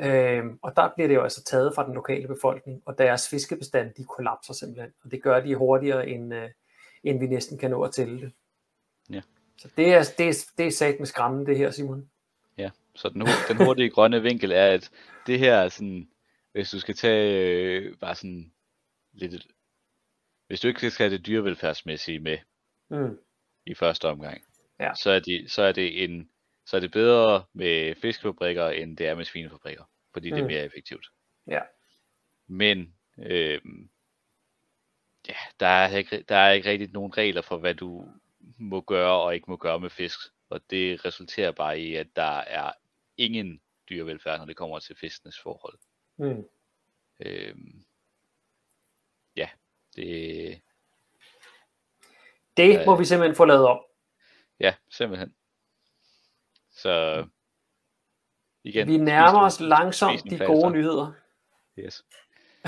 Øhm, og der bliver det jo altså taget fra den lokale befolkning, og deres fiskebestand, de kollapser simpelthen. Og det gør de hurtigere end, øh, end vi næsten kan nå at tælle det. Ja. Så det er, det er, det er sat med skræmmende det her, Simon. Ja, så den, den hurtige grønne vinkel er, at det her er sådan, hvis du skal tage øh, bare sådan lidt, hvis du ikke skal have det dyrevelfærdsmæssige med mm. i første omgang, ja. så, er det, så er det en så er det bedre med fiskefabrikker, end det er med svinefabrikker, fordi mm. det er mm. mere effektivt. Ja. Men øh, ja, der er, ikke, der er ikke rigtig nogen regler for, hvad du må gøre og ikke må gøre med fisk. Og det resulterer bare i, at der er ingen dyrevelfærd, når det kommer til fiskenes forhold. Mm. Øhm, ja, det... Det må øh, vi simpelthen få lavet om. Ja, simpelthen. Så igen. Vi nærmer os langsomt de gode nyheder. Yes.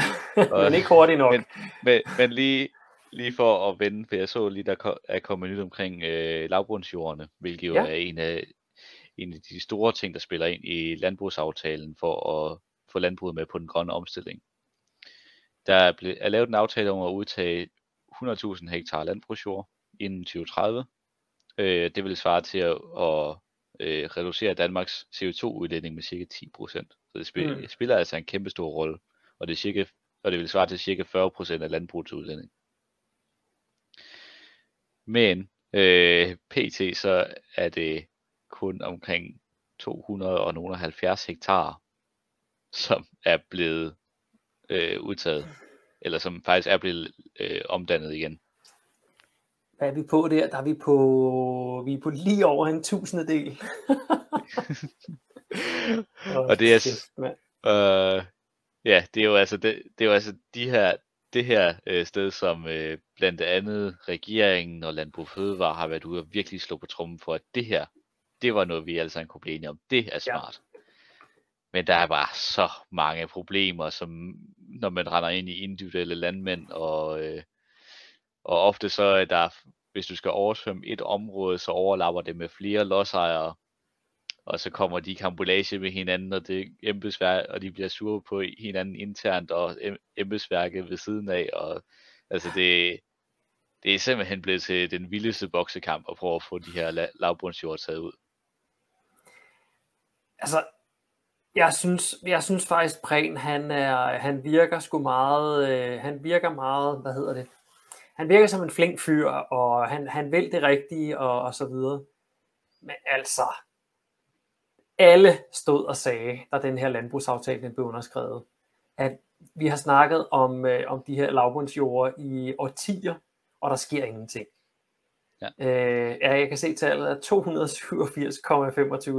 men ikke hurtigt nok. Men, men, men lige, lige for at vende, for jeg så lige, der er kommet nyt omkring øh, lavbundsjordene, hvilket jo ja. er en af, en af de store ting, der spiller ind i landbrugsaftalen for at få landbruget med på den grønne omstilling. Der er, blevet, er lavet en aftale om at udtage 100.000 hektar landbrugsjord inden 2030. Øh, det vil svare til at, at øh, reducere Danmarks CO2-udledning med cirka 10%. Så det spiller, mm. spiller altså en kæmpe stor rolle og det er cirka og det vil svare til cirka 40% af landbrugets udlænding. Men øh, pt. så er det kun omkring 270 hektar, som er blevet øh, udtaget, eller som faktisk er blevet øh, omdannet igen. Hvad er vi på der? Der er vi på, vi er på lige over en tusindedel. og det er, øh, ja, det er jo altså, det, det er jo altså de her, det her øh, sted, som øh, blandt andet regeringen og Landbrug Fødevare har været ude og virkelig slå på trummen for, at det her, det var noget, vi alle sammen kunne blive enige om. Det er smart. Ja. Men der er bare så mange problemer, som når man render ind i individuelle landmænd, og, øh, og ofte så er der, hvis du skal oversvømme et område, så overlapper det med flere lodsejere, og så kommer de i kambolage med hinanden, og det embedsværk, og de bliver sure på hinanden internt, og embedsværket ved siden af, og altså det, det er simpelthen blevet til den vildeste boksekamp at prøve at få de her lavbundsjord taget ud. Altså, jeg synes, jeg synes faktisk, Prehn, han, er, han virker sgu meget, øh, han virker meget, hvad hedder det, han virker som en flink fyr, og han, han vil det rigtige, og, og så videre. Men altså, alle stod og sagde, da den her landbrugsaftale blev underskrevet, at vi har snakket om, øh, om de her lavbundsjorde i årtier, og der sker ingenting. Ja. Øh, ja, jeg kan se tallet er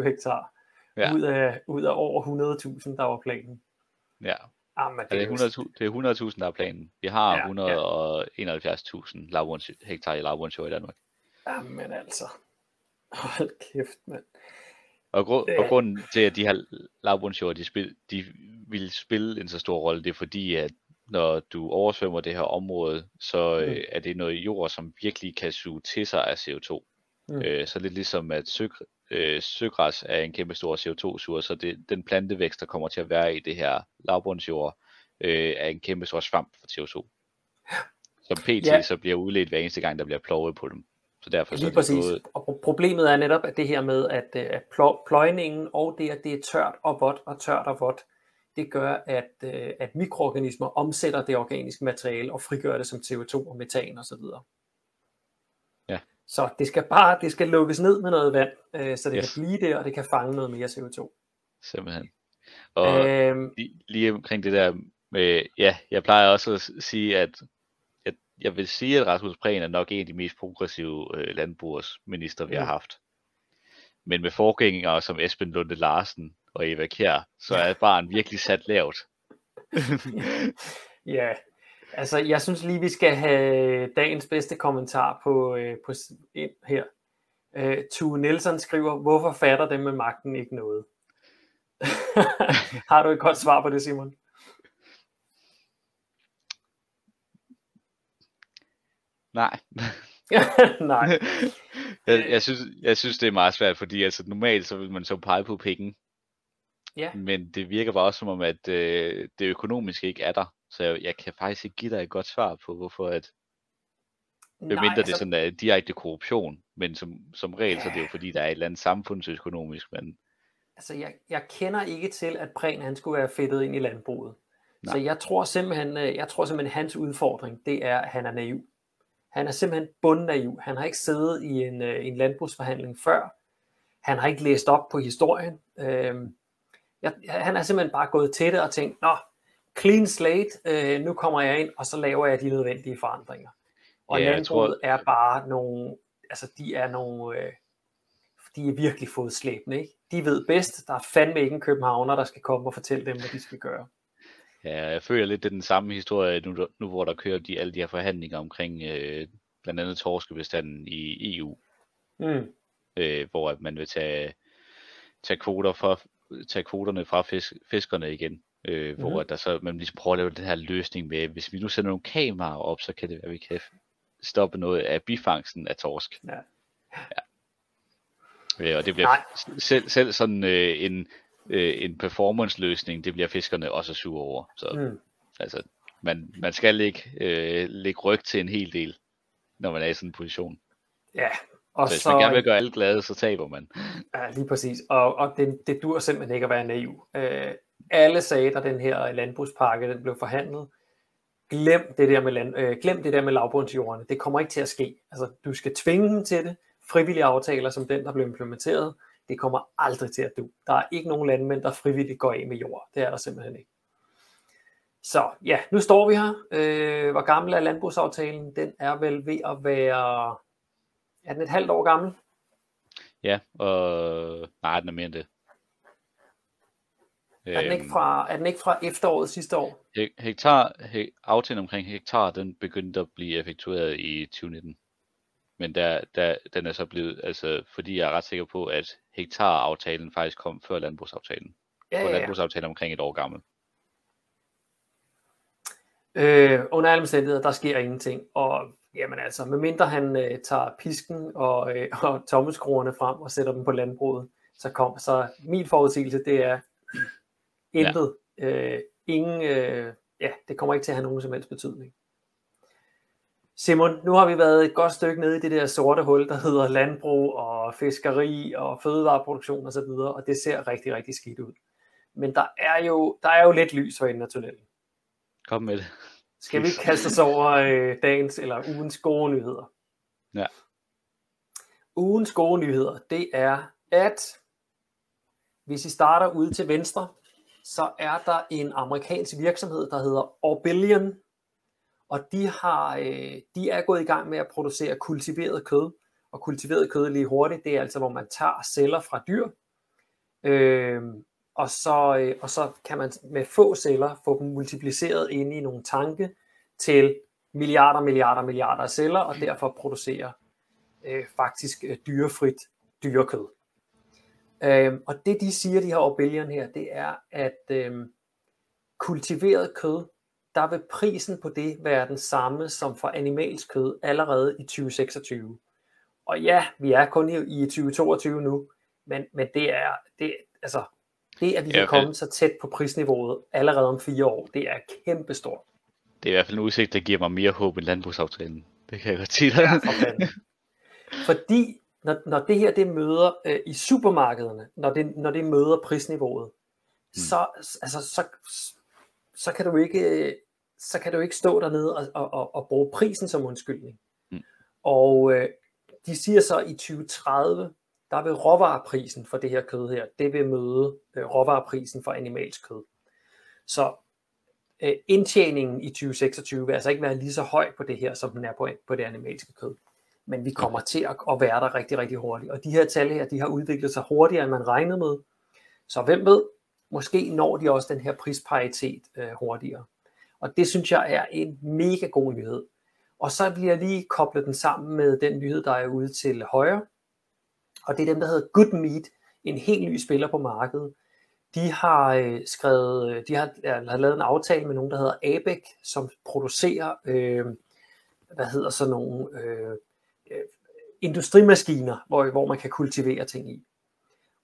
287,25 hektar ja. ud, af, ud af over 100.000, der var planen. Ja. Jamen, det, ja, det, er 100.000, det er 100.000, der er planen. Vi har ja, 171.000 lavbunds, hektar i lavbundsjord i Danmark. Jamen altså. Hold kæft, mand. Og, gru- og grunden til, at de her lavbundsjord, de, spil, de vil spille en så stor rolle, det er fordi, at når du oversvømmer det her område, så mm. øh, er det noget jord, som virkelig kan suge til sig af CO2. Mm. Øh, så lidt ligesom at søg, øh, søgræs er en kæmpe stor CO2-suger, så det, den plantevækst, der kommer til at være i det her lavbundsjord, øh, er en kæmpe stor svamp for CO2. Som pt. Ja. så bliver udledt hver eneste gang, der bliver plovet på dem. Så derfor Lige så præcis. Både... Og problemet er netop at det her med, at, øh, at pløjningen og det, at det er tørt og vådt og tørt og vådt, det gør, at, øh, at mikroorganismer omsætter det organiske materiale og frigør det som CO2 og metan osv. Ja. Så det skal bare det skal lukkes ned med noget vand, øh, så det yes. kan blive der, og det kan fange noget mere CO2. Simpelthen. Og øhm, lige, lige omkring det der med, ja, jeg plejer også at sige, at jeg, vil sige, at Rasmus Prehn er nok en af de mest progressive øh, landbrugsminister, vi mm. har haft. Men med forgængere som Esben Lunde Larsen og Eva Kjær, så er barn virkelig sat lavt. ja, altså jeg synes lige, vi skal have dagens bedste kommentar på, øh, på ind her. Øh, Tue Nielsen skriver, hvorfor fatter dem med magten ikke noget? Har du et godt svar på det, Simon? Nej. Nej. jeg, jeg, synes, jeg synes, det er meget svært, fordi altså, normalt så vil man så pege på penge. Ja. Men det virker bare også som om, at øh, det økonomiske ikke er der. Så jeg, jeg kan faktisk ikke give dig et godt svar på, hvorfor at... Hvem mindre altså... det sådan er direkte korruption, men som, som regel ja. så er det jo fordi, der er et eller andet samfundsøkonomisk, men... Altså, jeg, jeg kender ikke til, at Prehn han skulle være fedtet ind i landbruget. Nej. Så jeg tror simpelthen, øh, jeg tror simpelthen, hans udfordring, det er, at han er naiv. Han er simpelthen bundnaiv. Han har ikke siddet i en, øh, en landbrugsforhandling før. Han har ikke læst op på historien. Øhm, jeg, han er simpelthen bare gået til det og tænkt, nå, clean slate, øh, nu kommer jeg ind, og så laver jeg de nødvendige forandringer. Og ja, landbruget tror... er bare nogle, altså de er nogle, øh, de er virkelig fodslæbende, ikke? De ved bedst, der er fandme ikke en københavner, der skal komme og fortælle dem, hvad de skal gøre. Ja, jeg føler lidt, det er den samme historie, nu, nu hvor der kører de, alle de her forhandlinger omkring øh, blandt andet torskebestanden i EU. Mm. Øh, hvor at man vil tage, tage, kvoter fra, tage kvoterne fra fisk, fiskerne igen. Øh, mm. Hvor at der så, man ligesom prøver at lave den her løsning med, hvis vi nu sender nogle kameraer op, så kan det være, vi kan stoppe noget af bifangsten af torsk. Ja. ja. Øh, og det bliver selv, selv sådan øh, en øh, en performance-løsning, det bliver fiskerne også sure over. Så mm. altså, man, man skal ikke øh, lægge ryg til en hel del, når man er i sådan en position. Ja, og så, hvis man gerne vil gøre alle glade, så taber man. Ja, lige præcis. Og, og det, det dur simpelthen ikke at være naiv. Øh, alle sagde, da den her landbrugspakke den blev forhandlet, glem det der med, land, øh, glem det der med lavbundsjordene. Det kommer ikke til at ske. Altså, du skal tvinge dem til det. Frivillige aftaler, som den, der blev implementeret, det kommer aldrig til at du. Der er ikke nogen landmænd, der frivilligt går af med jord. Det er der simpelthen ikke. Så ja, nu står vi her. Øh, hvor gammel er landbrugsaftalen? Den er vel ved at være... Er den et halvt år gammel? Ja, og nej, den er mere end det. Er den, ikke øhm. fra, er den ikke fra efteråret sidste år? Hektar, he, aftalen omkring hektar, den begyndte at blive effektueret i 2019. Men der, der, den er så blevet, altså, fordi jeg er ret sikker på, at hektar-aftalen faktisk kom før landbrugsaftalen. Ja, ja, ja. landbrugsaftalen omkring et år gammel. Øh, under alle omstændigheder, der sker ingenting. Og jamen altså, medmindre han øh, tager pisken og, øh, og tommeskruerne frem og sætter dem på landbruget, så kom så min forudsigelse, det er intet. Ja. Øh, ingen, øh, ja, det kommer ikke til at have nogen som helst betydning. Simon, nu har vi været et godt stykke nede i det der sorte hul, der hedder landbrug og fiskeri og fødevareproduktion osv., og, og det ser rigtig, rigtig skidt ud. Men der er jo, der er jo lidt lys for enden af tunnelen. Kom med det. Skal vi kaste os over øh, dagens eller ugens gode nyheder? Ja. Ugens gode nyheder, det er, at hvis I starter ude til venstre, så er der en amerikansk virksomhed, der hedder Orbillion, og de, har, øh, de er gået i gang med at producere kultiveret kød. Og kultiveret kød lige hurtigt, det er altså, hvor man tager celler fra dyr, øh, og, så, øh, og så kan man med få celler få dem multipliceret ind i nogle tanke til milliarder, milliarder, milliarder af celler, og derfor producere øh, faktisk øh, dyrefrit dyrekød. Øh, og det de siger, de her Orbillion her, det er, at øh, kultiveret kød, der vil prisen på det være den samme som for animalsk kød allerede i 2026. Og ja, vi er kun i, i 2022 nu, men, men det er, det, altså, det, at vi kan komme så tæt på prisniveauet allerede om fire år, det er kæmpestort. Det er i hvert fald en udsigt, der giver mig mere håb end landbrugsaftalen. Det kan jeg godt sige dig. Ja, for Fordi når, når det her det møder øh, i supermarkederne, når det, når det møder prisniveauet, mm. så, altså, så, så, kan du ikke, så kan du ikke stå dernede og, og, og, og bruge prisen som undskyldning. Mm. Og øh, de siger så i 2030, der vil råvareprisen for det her kød her, det vil møde øh, råvareprisen for animalsk kød. Så øh, indtjeningen i 2026 vil altså ikke være lige så høj på det her, som den er på, på det animalske kød. Men vi kommer til at, at være der rigtig, rigtig hurtigt. Og de her tal her, de har udviklet sig hurtigere, end man regnede med. Så hvem ved, måske når de også den her prisparitet øh, hurtigere. Og det synes jeg er en mega god nyhed. Og så vil jeg lige koble den sammen med den nyhed, der er ude til højre, og det er dem, der hedder Good Meat, en helt ny spiller på markedet. De har øh, skrevet, øh, de har, har lavet en aftale med nogen, der hedder ABEC, som producerer, øh, hvad hedder så nogle øh, øh, industrimaskiner, hvor, hvor man kan kultivere ting i.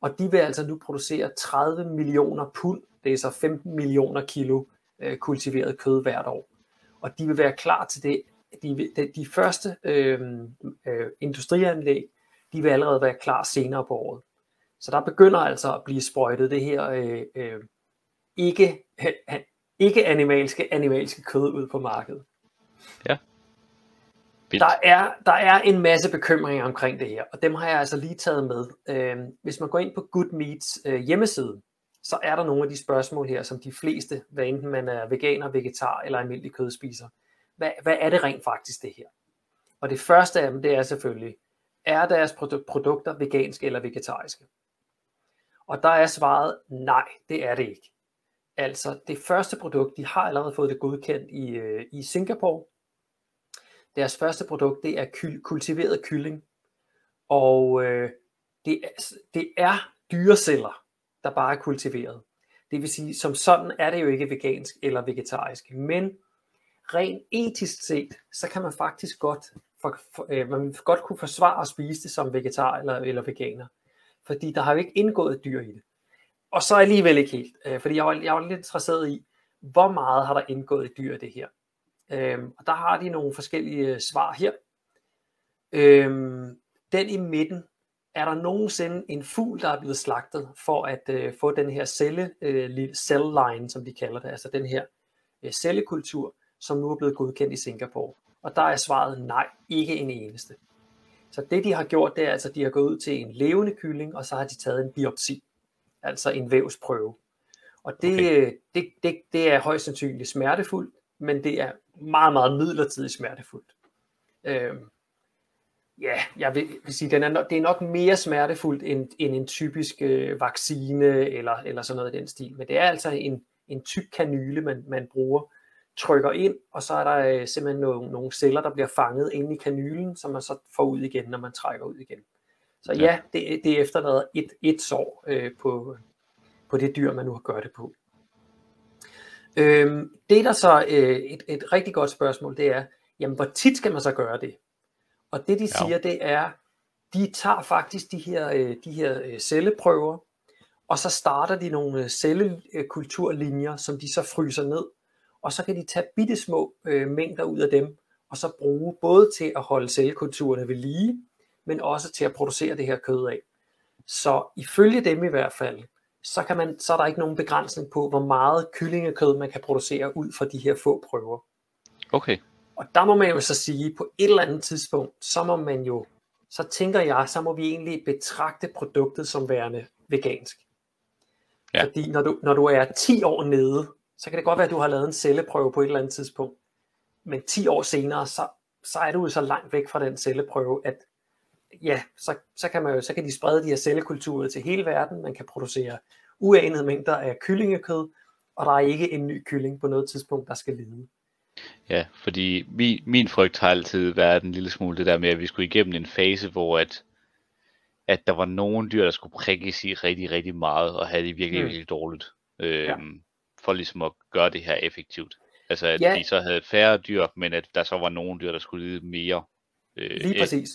Og de vil altså nu producere 30 millioner pund, det er så 15 millioner kilo øh, kultiveret kød hvert år. Og de vil være klar til det. De, de, de første øh, øh, industrianlæg, de vil allerede være klar senere på året. Så der begynder altså at blive sprøjtet det her øh, øh, ikke, ikke animalske, animalske kød ud på markedet. Ja. Der er, der er en masse bekymringer omkring det her, og dem har jeg altså lige taget med. Øh, hvis man går ind på Good Meats øh, hjemmeside, så er der nogle af de spørgsmål her, som de fleste, hvad enten man er veganer, vegetar eller almindelig kødspiser, hvad, hvad er det rent faktisk det her? Og det første af dem, det er selvfølgelig, er deres produkter veganske eller vegetariske? Og der er svaret, nej, det er det ikke. Altså det første produkt, de har allerede fået det godkendt i, øh, i Singapore. Deres første produkt, det er kyl, kultiveret kylling. Og øh, det, er, det er dyreceller, der bare er kultiveret. Det vil sige, som sådan er det jo ikke vegansk eller vegetarisk. Men rent etisk set, så kan man faktisk godt for, for, øh, man godt kunne forsvare at spise det som vegetar eller, eller veganer. Fordi der har jo ikke indgået dyr i det. Og så alligevel ikke helt. Øh, fordi jeg var, jeg var lidt interesseret i, hvor meget har der indgået dyr i det her. Øh, og der har de nogle forskellige øh, svar her. Øh, den i midten, er der nogensinde en fugl, der er blevet slagtet for at øh, få den her celle, øh, cell line, som de kalder det, altså den her øh, cellekultur, som nu er blevet godkendt i Singapore? Og der er svaret nej, ikke en eneste. Så det de har gjort, det er altså, at de har gået ud til en levende kylling, og så har de taget en biopsi, altså en vævsprøve. Og det, okay. det, det, det er højst sandsynligt smertefuldt, men det er meget, meget midlertidigt smertefuldt. Øhm, ja, jeg vil, vil sige, den er, det er nok mere smertefuldt end, end en typisk øh, vaccine eller, eller sådan noget i den stil. Men det er altså en, en tyk kanyle, man, man bruger, trykker ind, og så er der øh, simpelthen nogle, nogle celler, der bliver fanget inde i kanylen, som man så får ud igen, når man trækker ud igen. Så ja, ja det, det efterlader et, et sår øh, på, på det dyr, man nu har gjort det på. Øhm, det der så øh, et, et rigtig godt spørgsmål, det er, jamen hvor tit skal man så gøre det? Og det de ja. siger, det er, de tager faktisk de her, øh, de her øh, celleprøver, og så starter de nogle øh, cellekulturlinjer, som de så fryser ned, og så kan de tage bitte små øh, mængder ud af dem, og så bruge både til at holde cellekulturerne ved lige, men også til at producere det her kød af. Så ifølge dem i hvert fald, så, kan man, så er der ikke nogen begrænsning på, hvor meget kyllingekød man kan producere ud fra de her få prøver. Okay. Og der må man jo så sige, på et eller andet tidspunkt, så må man jo, så tænker jeg, så må vi egentlig betragte produktet som værende vegansk. Ja. Fordi når du, når du er 10 år nede, så kan det godt være, at du har lavet en celleprøve på et eller andet tidspunkt. Men 10 år senere, så, så er du jo så langt væk fra den celleprøve, at ja, så, så, kan man jo, så kan de sprede de her cellekulturer til hele verden. Man kan producere uanede mængder af kyllingekød, og der er ikke en ny kylling på noget tidspunkt, der skal lide. Ja, fordi min, min frygt har altid været en lille smule det der med, at vi skulle igennem en fase, hvor at, at der var nogle dyr, der skulle prikkes i rigtig, rigtig meget, og have det virkelig, mm. virkelig dårligt. Øhm, ja. For ligesom at gøre det her effektivt. Altså at ja. de så havde færre dyr, men at der så var nogle dyr, der skulle lide mere. Øh, Lige præcis.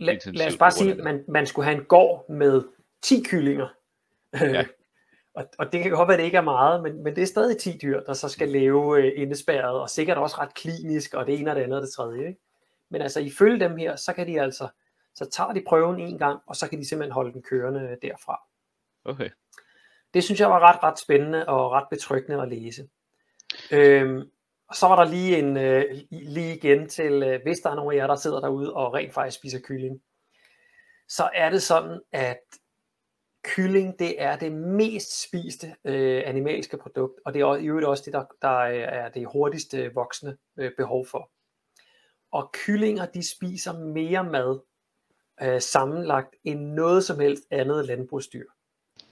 La, lad os bare sige, at man, man skulle have en gård med 10 kyllinger. Ja. Og, og det kan godt være, at det ikke er meget, men, men det er stadig 10 dyr, der så skal leve øh, indespærret, og sikkert også ret klinisk, og det ene og det andet og det tredje. Ikke? Men altså ifølge dem her, så kan de altså, så tager de prøven en gang, og så kan de simpelthen holde den kørende derfra. Okay. Det synes jeg var ret, ret spændende og ret betryggende at læse. Øhm, og så var der lige en øh, lige igen til, øh, hvis der er nogen af jer, der sidder derude og rent faktisk spiser kylling, så er det sådan, at kylling, det er det mest spiste øh, animalske produkt, og det er i øvrigt også det, der, der er det hurtigste voksende øh, behov for. Og kyllinger, de spiser mere mad øh, sammenlagt end noget som helst andet landbrugsdyr.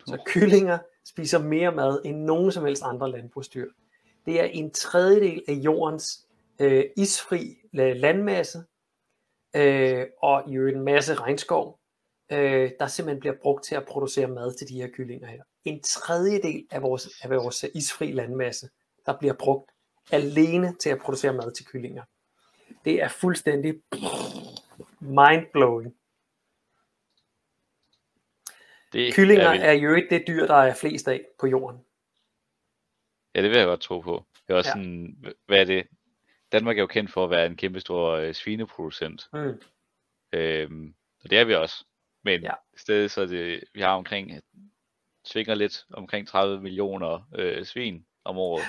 Så kyllinger spiser mere mad end nogen som helst andre landbrugsdyr. Det er en tredjedel af jordens øh, isfri landmasse, øh, og i øvrigt en masse regnskov, øh, der simpelthen bliver brugt til at producere mad til de her kyllinger her. En tredjedel af vores, af vores isfri landmasse, der bliver brugt alene til at producere mad til kyllinger. Det er fuldstændig mindblowing. Det Kyllinger er, er jo ikke det dyr, der er flest af på jorden. Ja, det vil jeg godt tro på. Det er også ja. sådan, hvad er det? Danmark er jo kendt for at være en kæmpe stor øh, svineproducent. Mm. Øhm, og det er vi også. Men ja. i stedet så er det, vi har omkring, svinger lidt omkring 30 millioner øh, svin om året.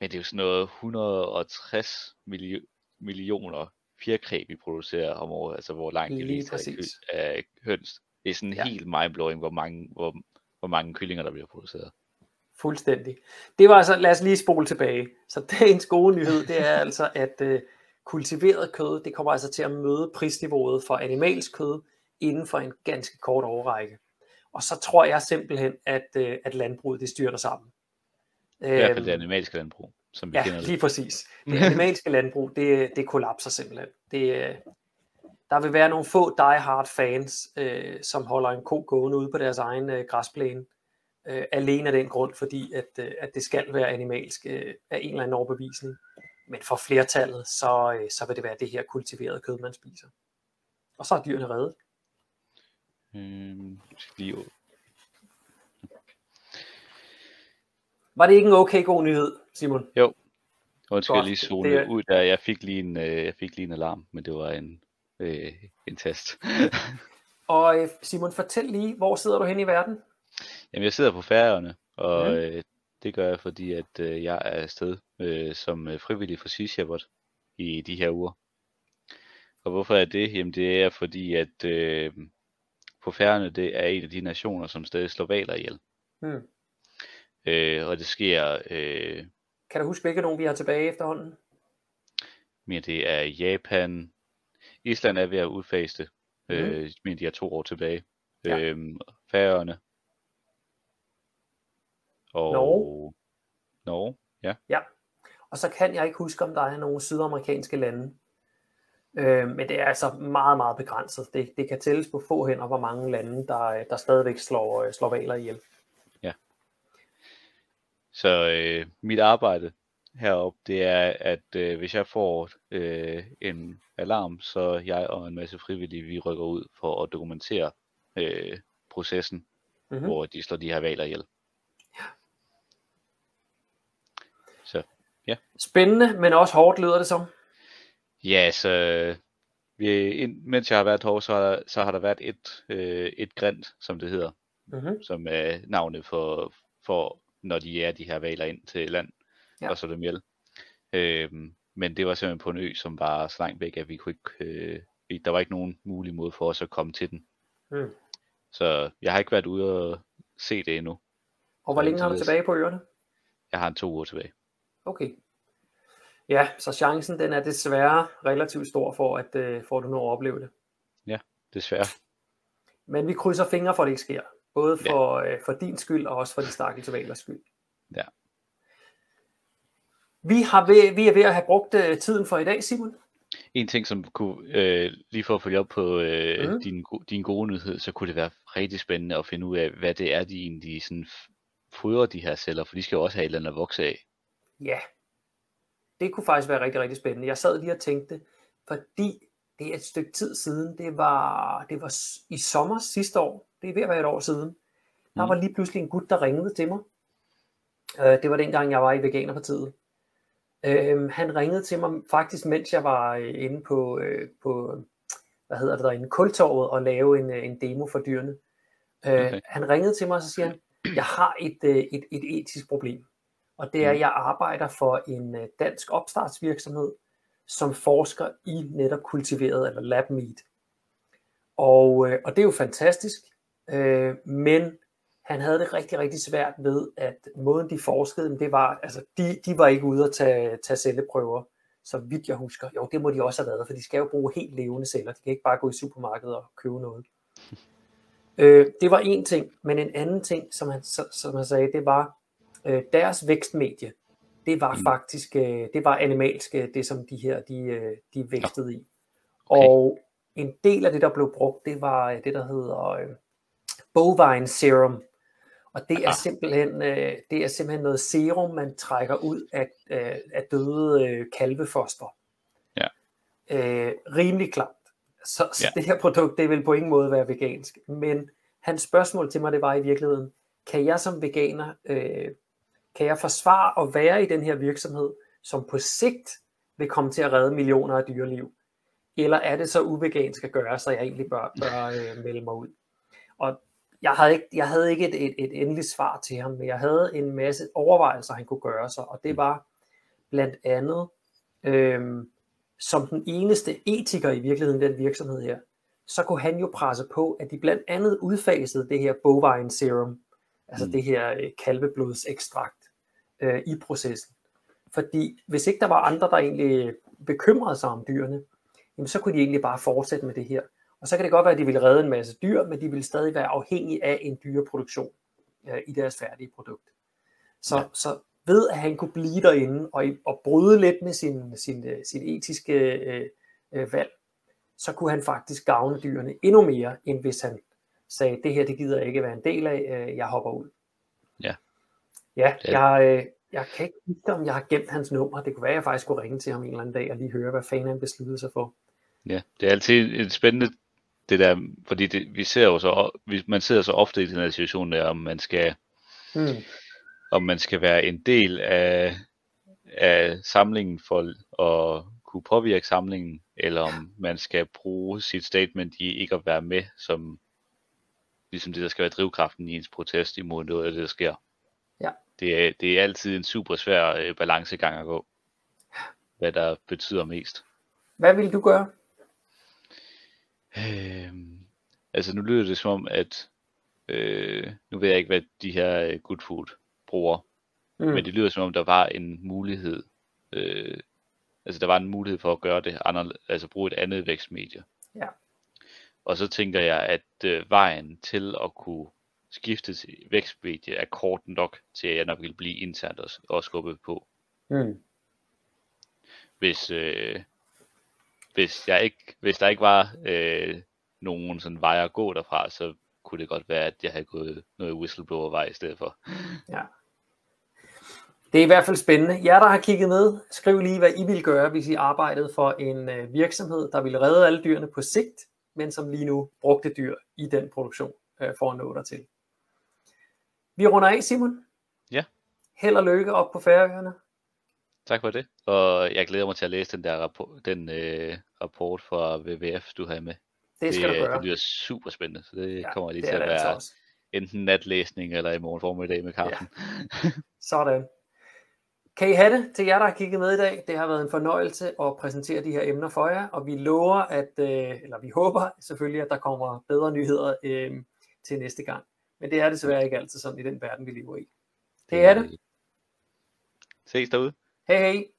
Men det er jo sådan noget 160 milli- millioner fjerkræ, vi producerer om året, altså hvor langt det lige er høns. Det er sådan ja. helt mindblowing, hvor mange, hvor, hvor mange kyllinger, der bliver produceret. Fuldstændig. Det var altså, lad os lige spole tilbage. Så dagens gode nyhed, det er altså, at uh, kultiveret kød, det kommer altså til at møde prisniveauet for animalsk kød inden for en ganske kort overrække. Og så tror jeg simpelthen, at, uh, at landbruget det styrter sammen. I hvert fald det øhm, animalske landbrug, som vi ja, kender det. lige præcis. Det animalske landbrug, det, det kollapser simpelthen. Det, der vil være nogle få die-hard fans, øh, som holder en ko gående ude på deres egen øh, græsplæne, øh, alene af den grund, fordi at, øh, at det skal være animalsk øh, af en eller anden overbevisning. Men for flertallet, så, øh, så vil det være det her kultiverede kød, man spiser. Og så er dyrene reddet. Mm, lige Var det ikke en okay god nyhed, Simon? Jo. Undskyld, jeg lige zone det... ud der. Jeg fik lige en, øh, jeg fik lige en alarm, men det var en, øh, en test. og øh, Simon, fortæl lige, hvor sidder du hen i verden? Jamen, jeg sidder på Færøerne, og mm. øh, det det gør jeg, fordi at øh, jeg er afsted øh, som øh, frivillig for Sea Shepherd i de her uger. Og hvorfor er det? Jamen det er fordi, at øh, på færgerne, det er en af de nationer, som stadig slår valer ihjel. Mm. Øh, og det sker... Øh, kan du huske, hvilke nogen vi har tilbage efterhånden? Men det er Japan. Island er ved at udfase det. Mm. Øh, men de har to år tilbage. Ja. Øh, Færøerne. Og Norge. Norge, ja. Ja. Og så kan jeg ikke huske, om der er nogle sydamerikanske lande. Øh, men det er altså meget, meget begrænset. Det, det kan tælles på få hænder, hvor mange lande, der, der stadigvæk slår, slår valer ihjel. Ja. Så øh, mit arbejde heroppe, det er, at øh, hvis jeg får øh, en alarm, så jeg og en masse frivillige, vi rykker ud for at dokumentere øh, processen, mm-hmm. hvor de slår de her valer ihjel. Ja. Så, ja. Spændende, men også hårdt lyder det som. Ja, så vi, mens jeg har været herovre, så har, så har der været et, øh, et grint, som det hedder, mm-hmm. som er navnet for, for, når de er de her valer ind til land, ja. og så dem ihjel. Øhm, men det var simpelthen på en ø, som var så langt væk, at vi kunne ikke, øh, der var ikke nogen mulig måde for os at komme til den. Mm. Så jeg har ikke været ude og se det endnu. Og hvor længe har du tilbage på øerne? Jeg har en to uger tilbage. Okay. Ja, så chancen den er desværre relativt stor for, at øh, for at du når at opleve det. Ja, desværre. Men vi krydser fingre for, at det ikke sker. Både for, ja. øh, for din skyld, og også for de stakkels valers skyld. Ja. Vi, har ved, vi er ved at have brugt øh, tiden for i dag, Simon. En ting, som kunne, øh, lige for at følge op på øh, mm. din, din gode nyhed, så kunne det være rigtig spændende at finde ud af, hvad det er, de egentlig sådan fodrer de her celler, for de skal jo også have et eller andet at vokse af. Ja, det kunne faktisk være rigtig, rigtig spændende. Jeg sad lige og tænkte, fordi det er et stykke tid siden, det var, det var i sommer sidste år, det er ved at være et år siden, der mm. var lige pludselig en gut, der ringede til mig. Øh, det var dengang, jeg var i Veganerpartiet. Øh, han ringede til mig faktisk, mens jeg var øh, inde på, øh, på hvad hedder det der, en kultorvet og lave en, øh, en demo for dyrene. Øh, okay. Han ringede til mig, og så siger han, jeg har et, øh, et, et etisk problem. Og det er, at jeg arbejder for en dansk opstartsvirksomhed, som forsker i netop kultiveret eller lab meat. Og, og det er jo fantastisk, øh, men han havde det rigtig, rigtig svært ved, at måden de forskede, det var, altså de, de var ikke ude at tage, tage celleprøver, så vidt jeg husker. Jo, det må de også have været, for de skal jo bruge helt levende celler. De kan ikke bare gå i supermarkedet og købe noget. øh, det var en ting, men en anden ting, som han, som han sagde, det var øh, deres vækstmedie. Det var mm. faktisk, øh, det var animalsk, det som de her, de, øh, de vækstede i. Okay. Og en del af det, der blev brugt, det var det, der hedder øh, bovine serum, og det er simpelthen, øh, det er simpelthen noget serum, man trækker ud af, øh, af døde øh, kalvefoster. Ja. Øh, rimelig klart. Så, så ja. det her produkt, det vil på ingen måde være vegansk. Men hans spørgsmål til mig, det var i virkeligheden, kan jeg som veganer, øh, kan jeg forsvare at være i den her virksomhed, som på sigt vil komme til at redde millioner af dyreliv? Eller er det så uvegansk at gøre, så jeg egentlig bør, bør øh, melde mig ud? Og jeg havde ikke, jeg havde ikke et, et, et endeligt svar til ham, men jeg havde en masse overvejelser, han kunne gøre sig, og det var blandt andet, øhm, som den eneste etiker i virkeligheden den virksomhed her, så kunne han jo presse på, at de blandt andet udfasede det her bovine serum, altså mm. det her øh, kalveblodsekstrakt øh, i processen. Fordi hvis ikke der var andre, der egentlig bekymrede sig om dyrene, jamen så kunne de egentlig bare fortsætte med det her. Og så kan det godt være, at de vil redde en masse dyr, men de vil stadig være afhængige af en dyreproduktion øh, i deres færdige produkt. Så, ja. så ved at han kunne blive derinde og, og bryde lidt med sin, sin, øh, sin etiske øh, øh, valg, så kunne han faktisk gavne dyrene endnu mere, end hvis han sagde, det her det gider jeg ikke være en del af, øh, jeg hopper ud. Ja. Ja, jeg, øh, jeg kan ikke huske, om jeg har gemt hans nummer. Det kunne være, at jeg faktisk skulle ringe til ham en eller anden dag og lige høre, hvad fanden han besluttede sig for. Ja, det er altid et spændende det der, fordi det, vi ser jo så, man sidder så ofte i den her situation der, om man skal, mm. om man skal være en del af, af samlingen for at kunne påvirke samlingen, eller om man skal bruge sit statement i ikke at være med, som ligesom det, der skal være drivkraften i ens protest imod noget af det, der sker. Ja, det, er, det er altid en super svær øh, balancegang at gå, hvad der betyder mest. Hvad vil du gøre? Øh, altså nu lyder det som om, at øh, nu ved jeg ikke, hvad de her øh, Good Food bruger, mm. men det lyder som om, der var en mulighed, øh, altså der var en mulighed for at gøre det, andre, altså bruge et andet vækstmedie. Ja. Og så tænker jeg, at øh, vejen til at kunne skifte til vækstmedie er kort nok til, at jeg nok vil blive internt og, og skubbe på. Mm. Hvis, øh, hvis, jeg ikke, hvis der ikke var øh, nogen sådan vej at gå derfra, så kunne det godt være, at jeg havde gået noget whistleblower-vej i stedet for. Ja. Det er i hvert fald spændende. Jer, der har kigget med, skriv lige, hvad I ville gøre, hvis I arbejdede for en øh, virksomhed, der ville redde alle dyrene på sigt, men som lige nu brugte dyr i den produktion øh, for at nå der til. Vi runder af, Simon. Ja. Held og lykke op på færøerne. Tak for det. Og jeg glæder mig til at læse den der rapport, den, øh, rapport fra WWF, du har med. Det skal det, du gøre. Det bliver super spændende, så det ja, kommer lige det til at altså være enten natlæsning eller i morgen formiddag med kaffen. Ja. Sådan. Kan I have det til jer, der har kigget med i dag? Det har været en fornøjelse at præsentere de her emner for jer, og vi lover, at, øh, eller vi håber selvfølgelig, at der kommer bedre nyheder øh, til næste gang. Men det er desværre ikke altid sådan i den verden, vi lever i. Det er det. Ses derude. Hej hej.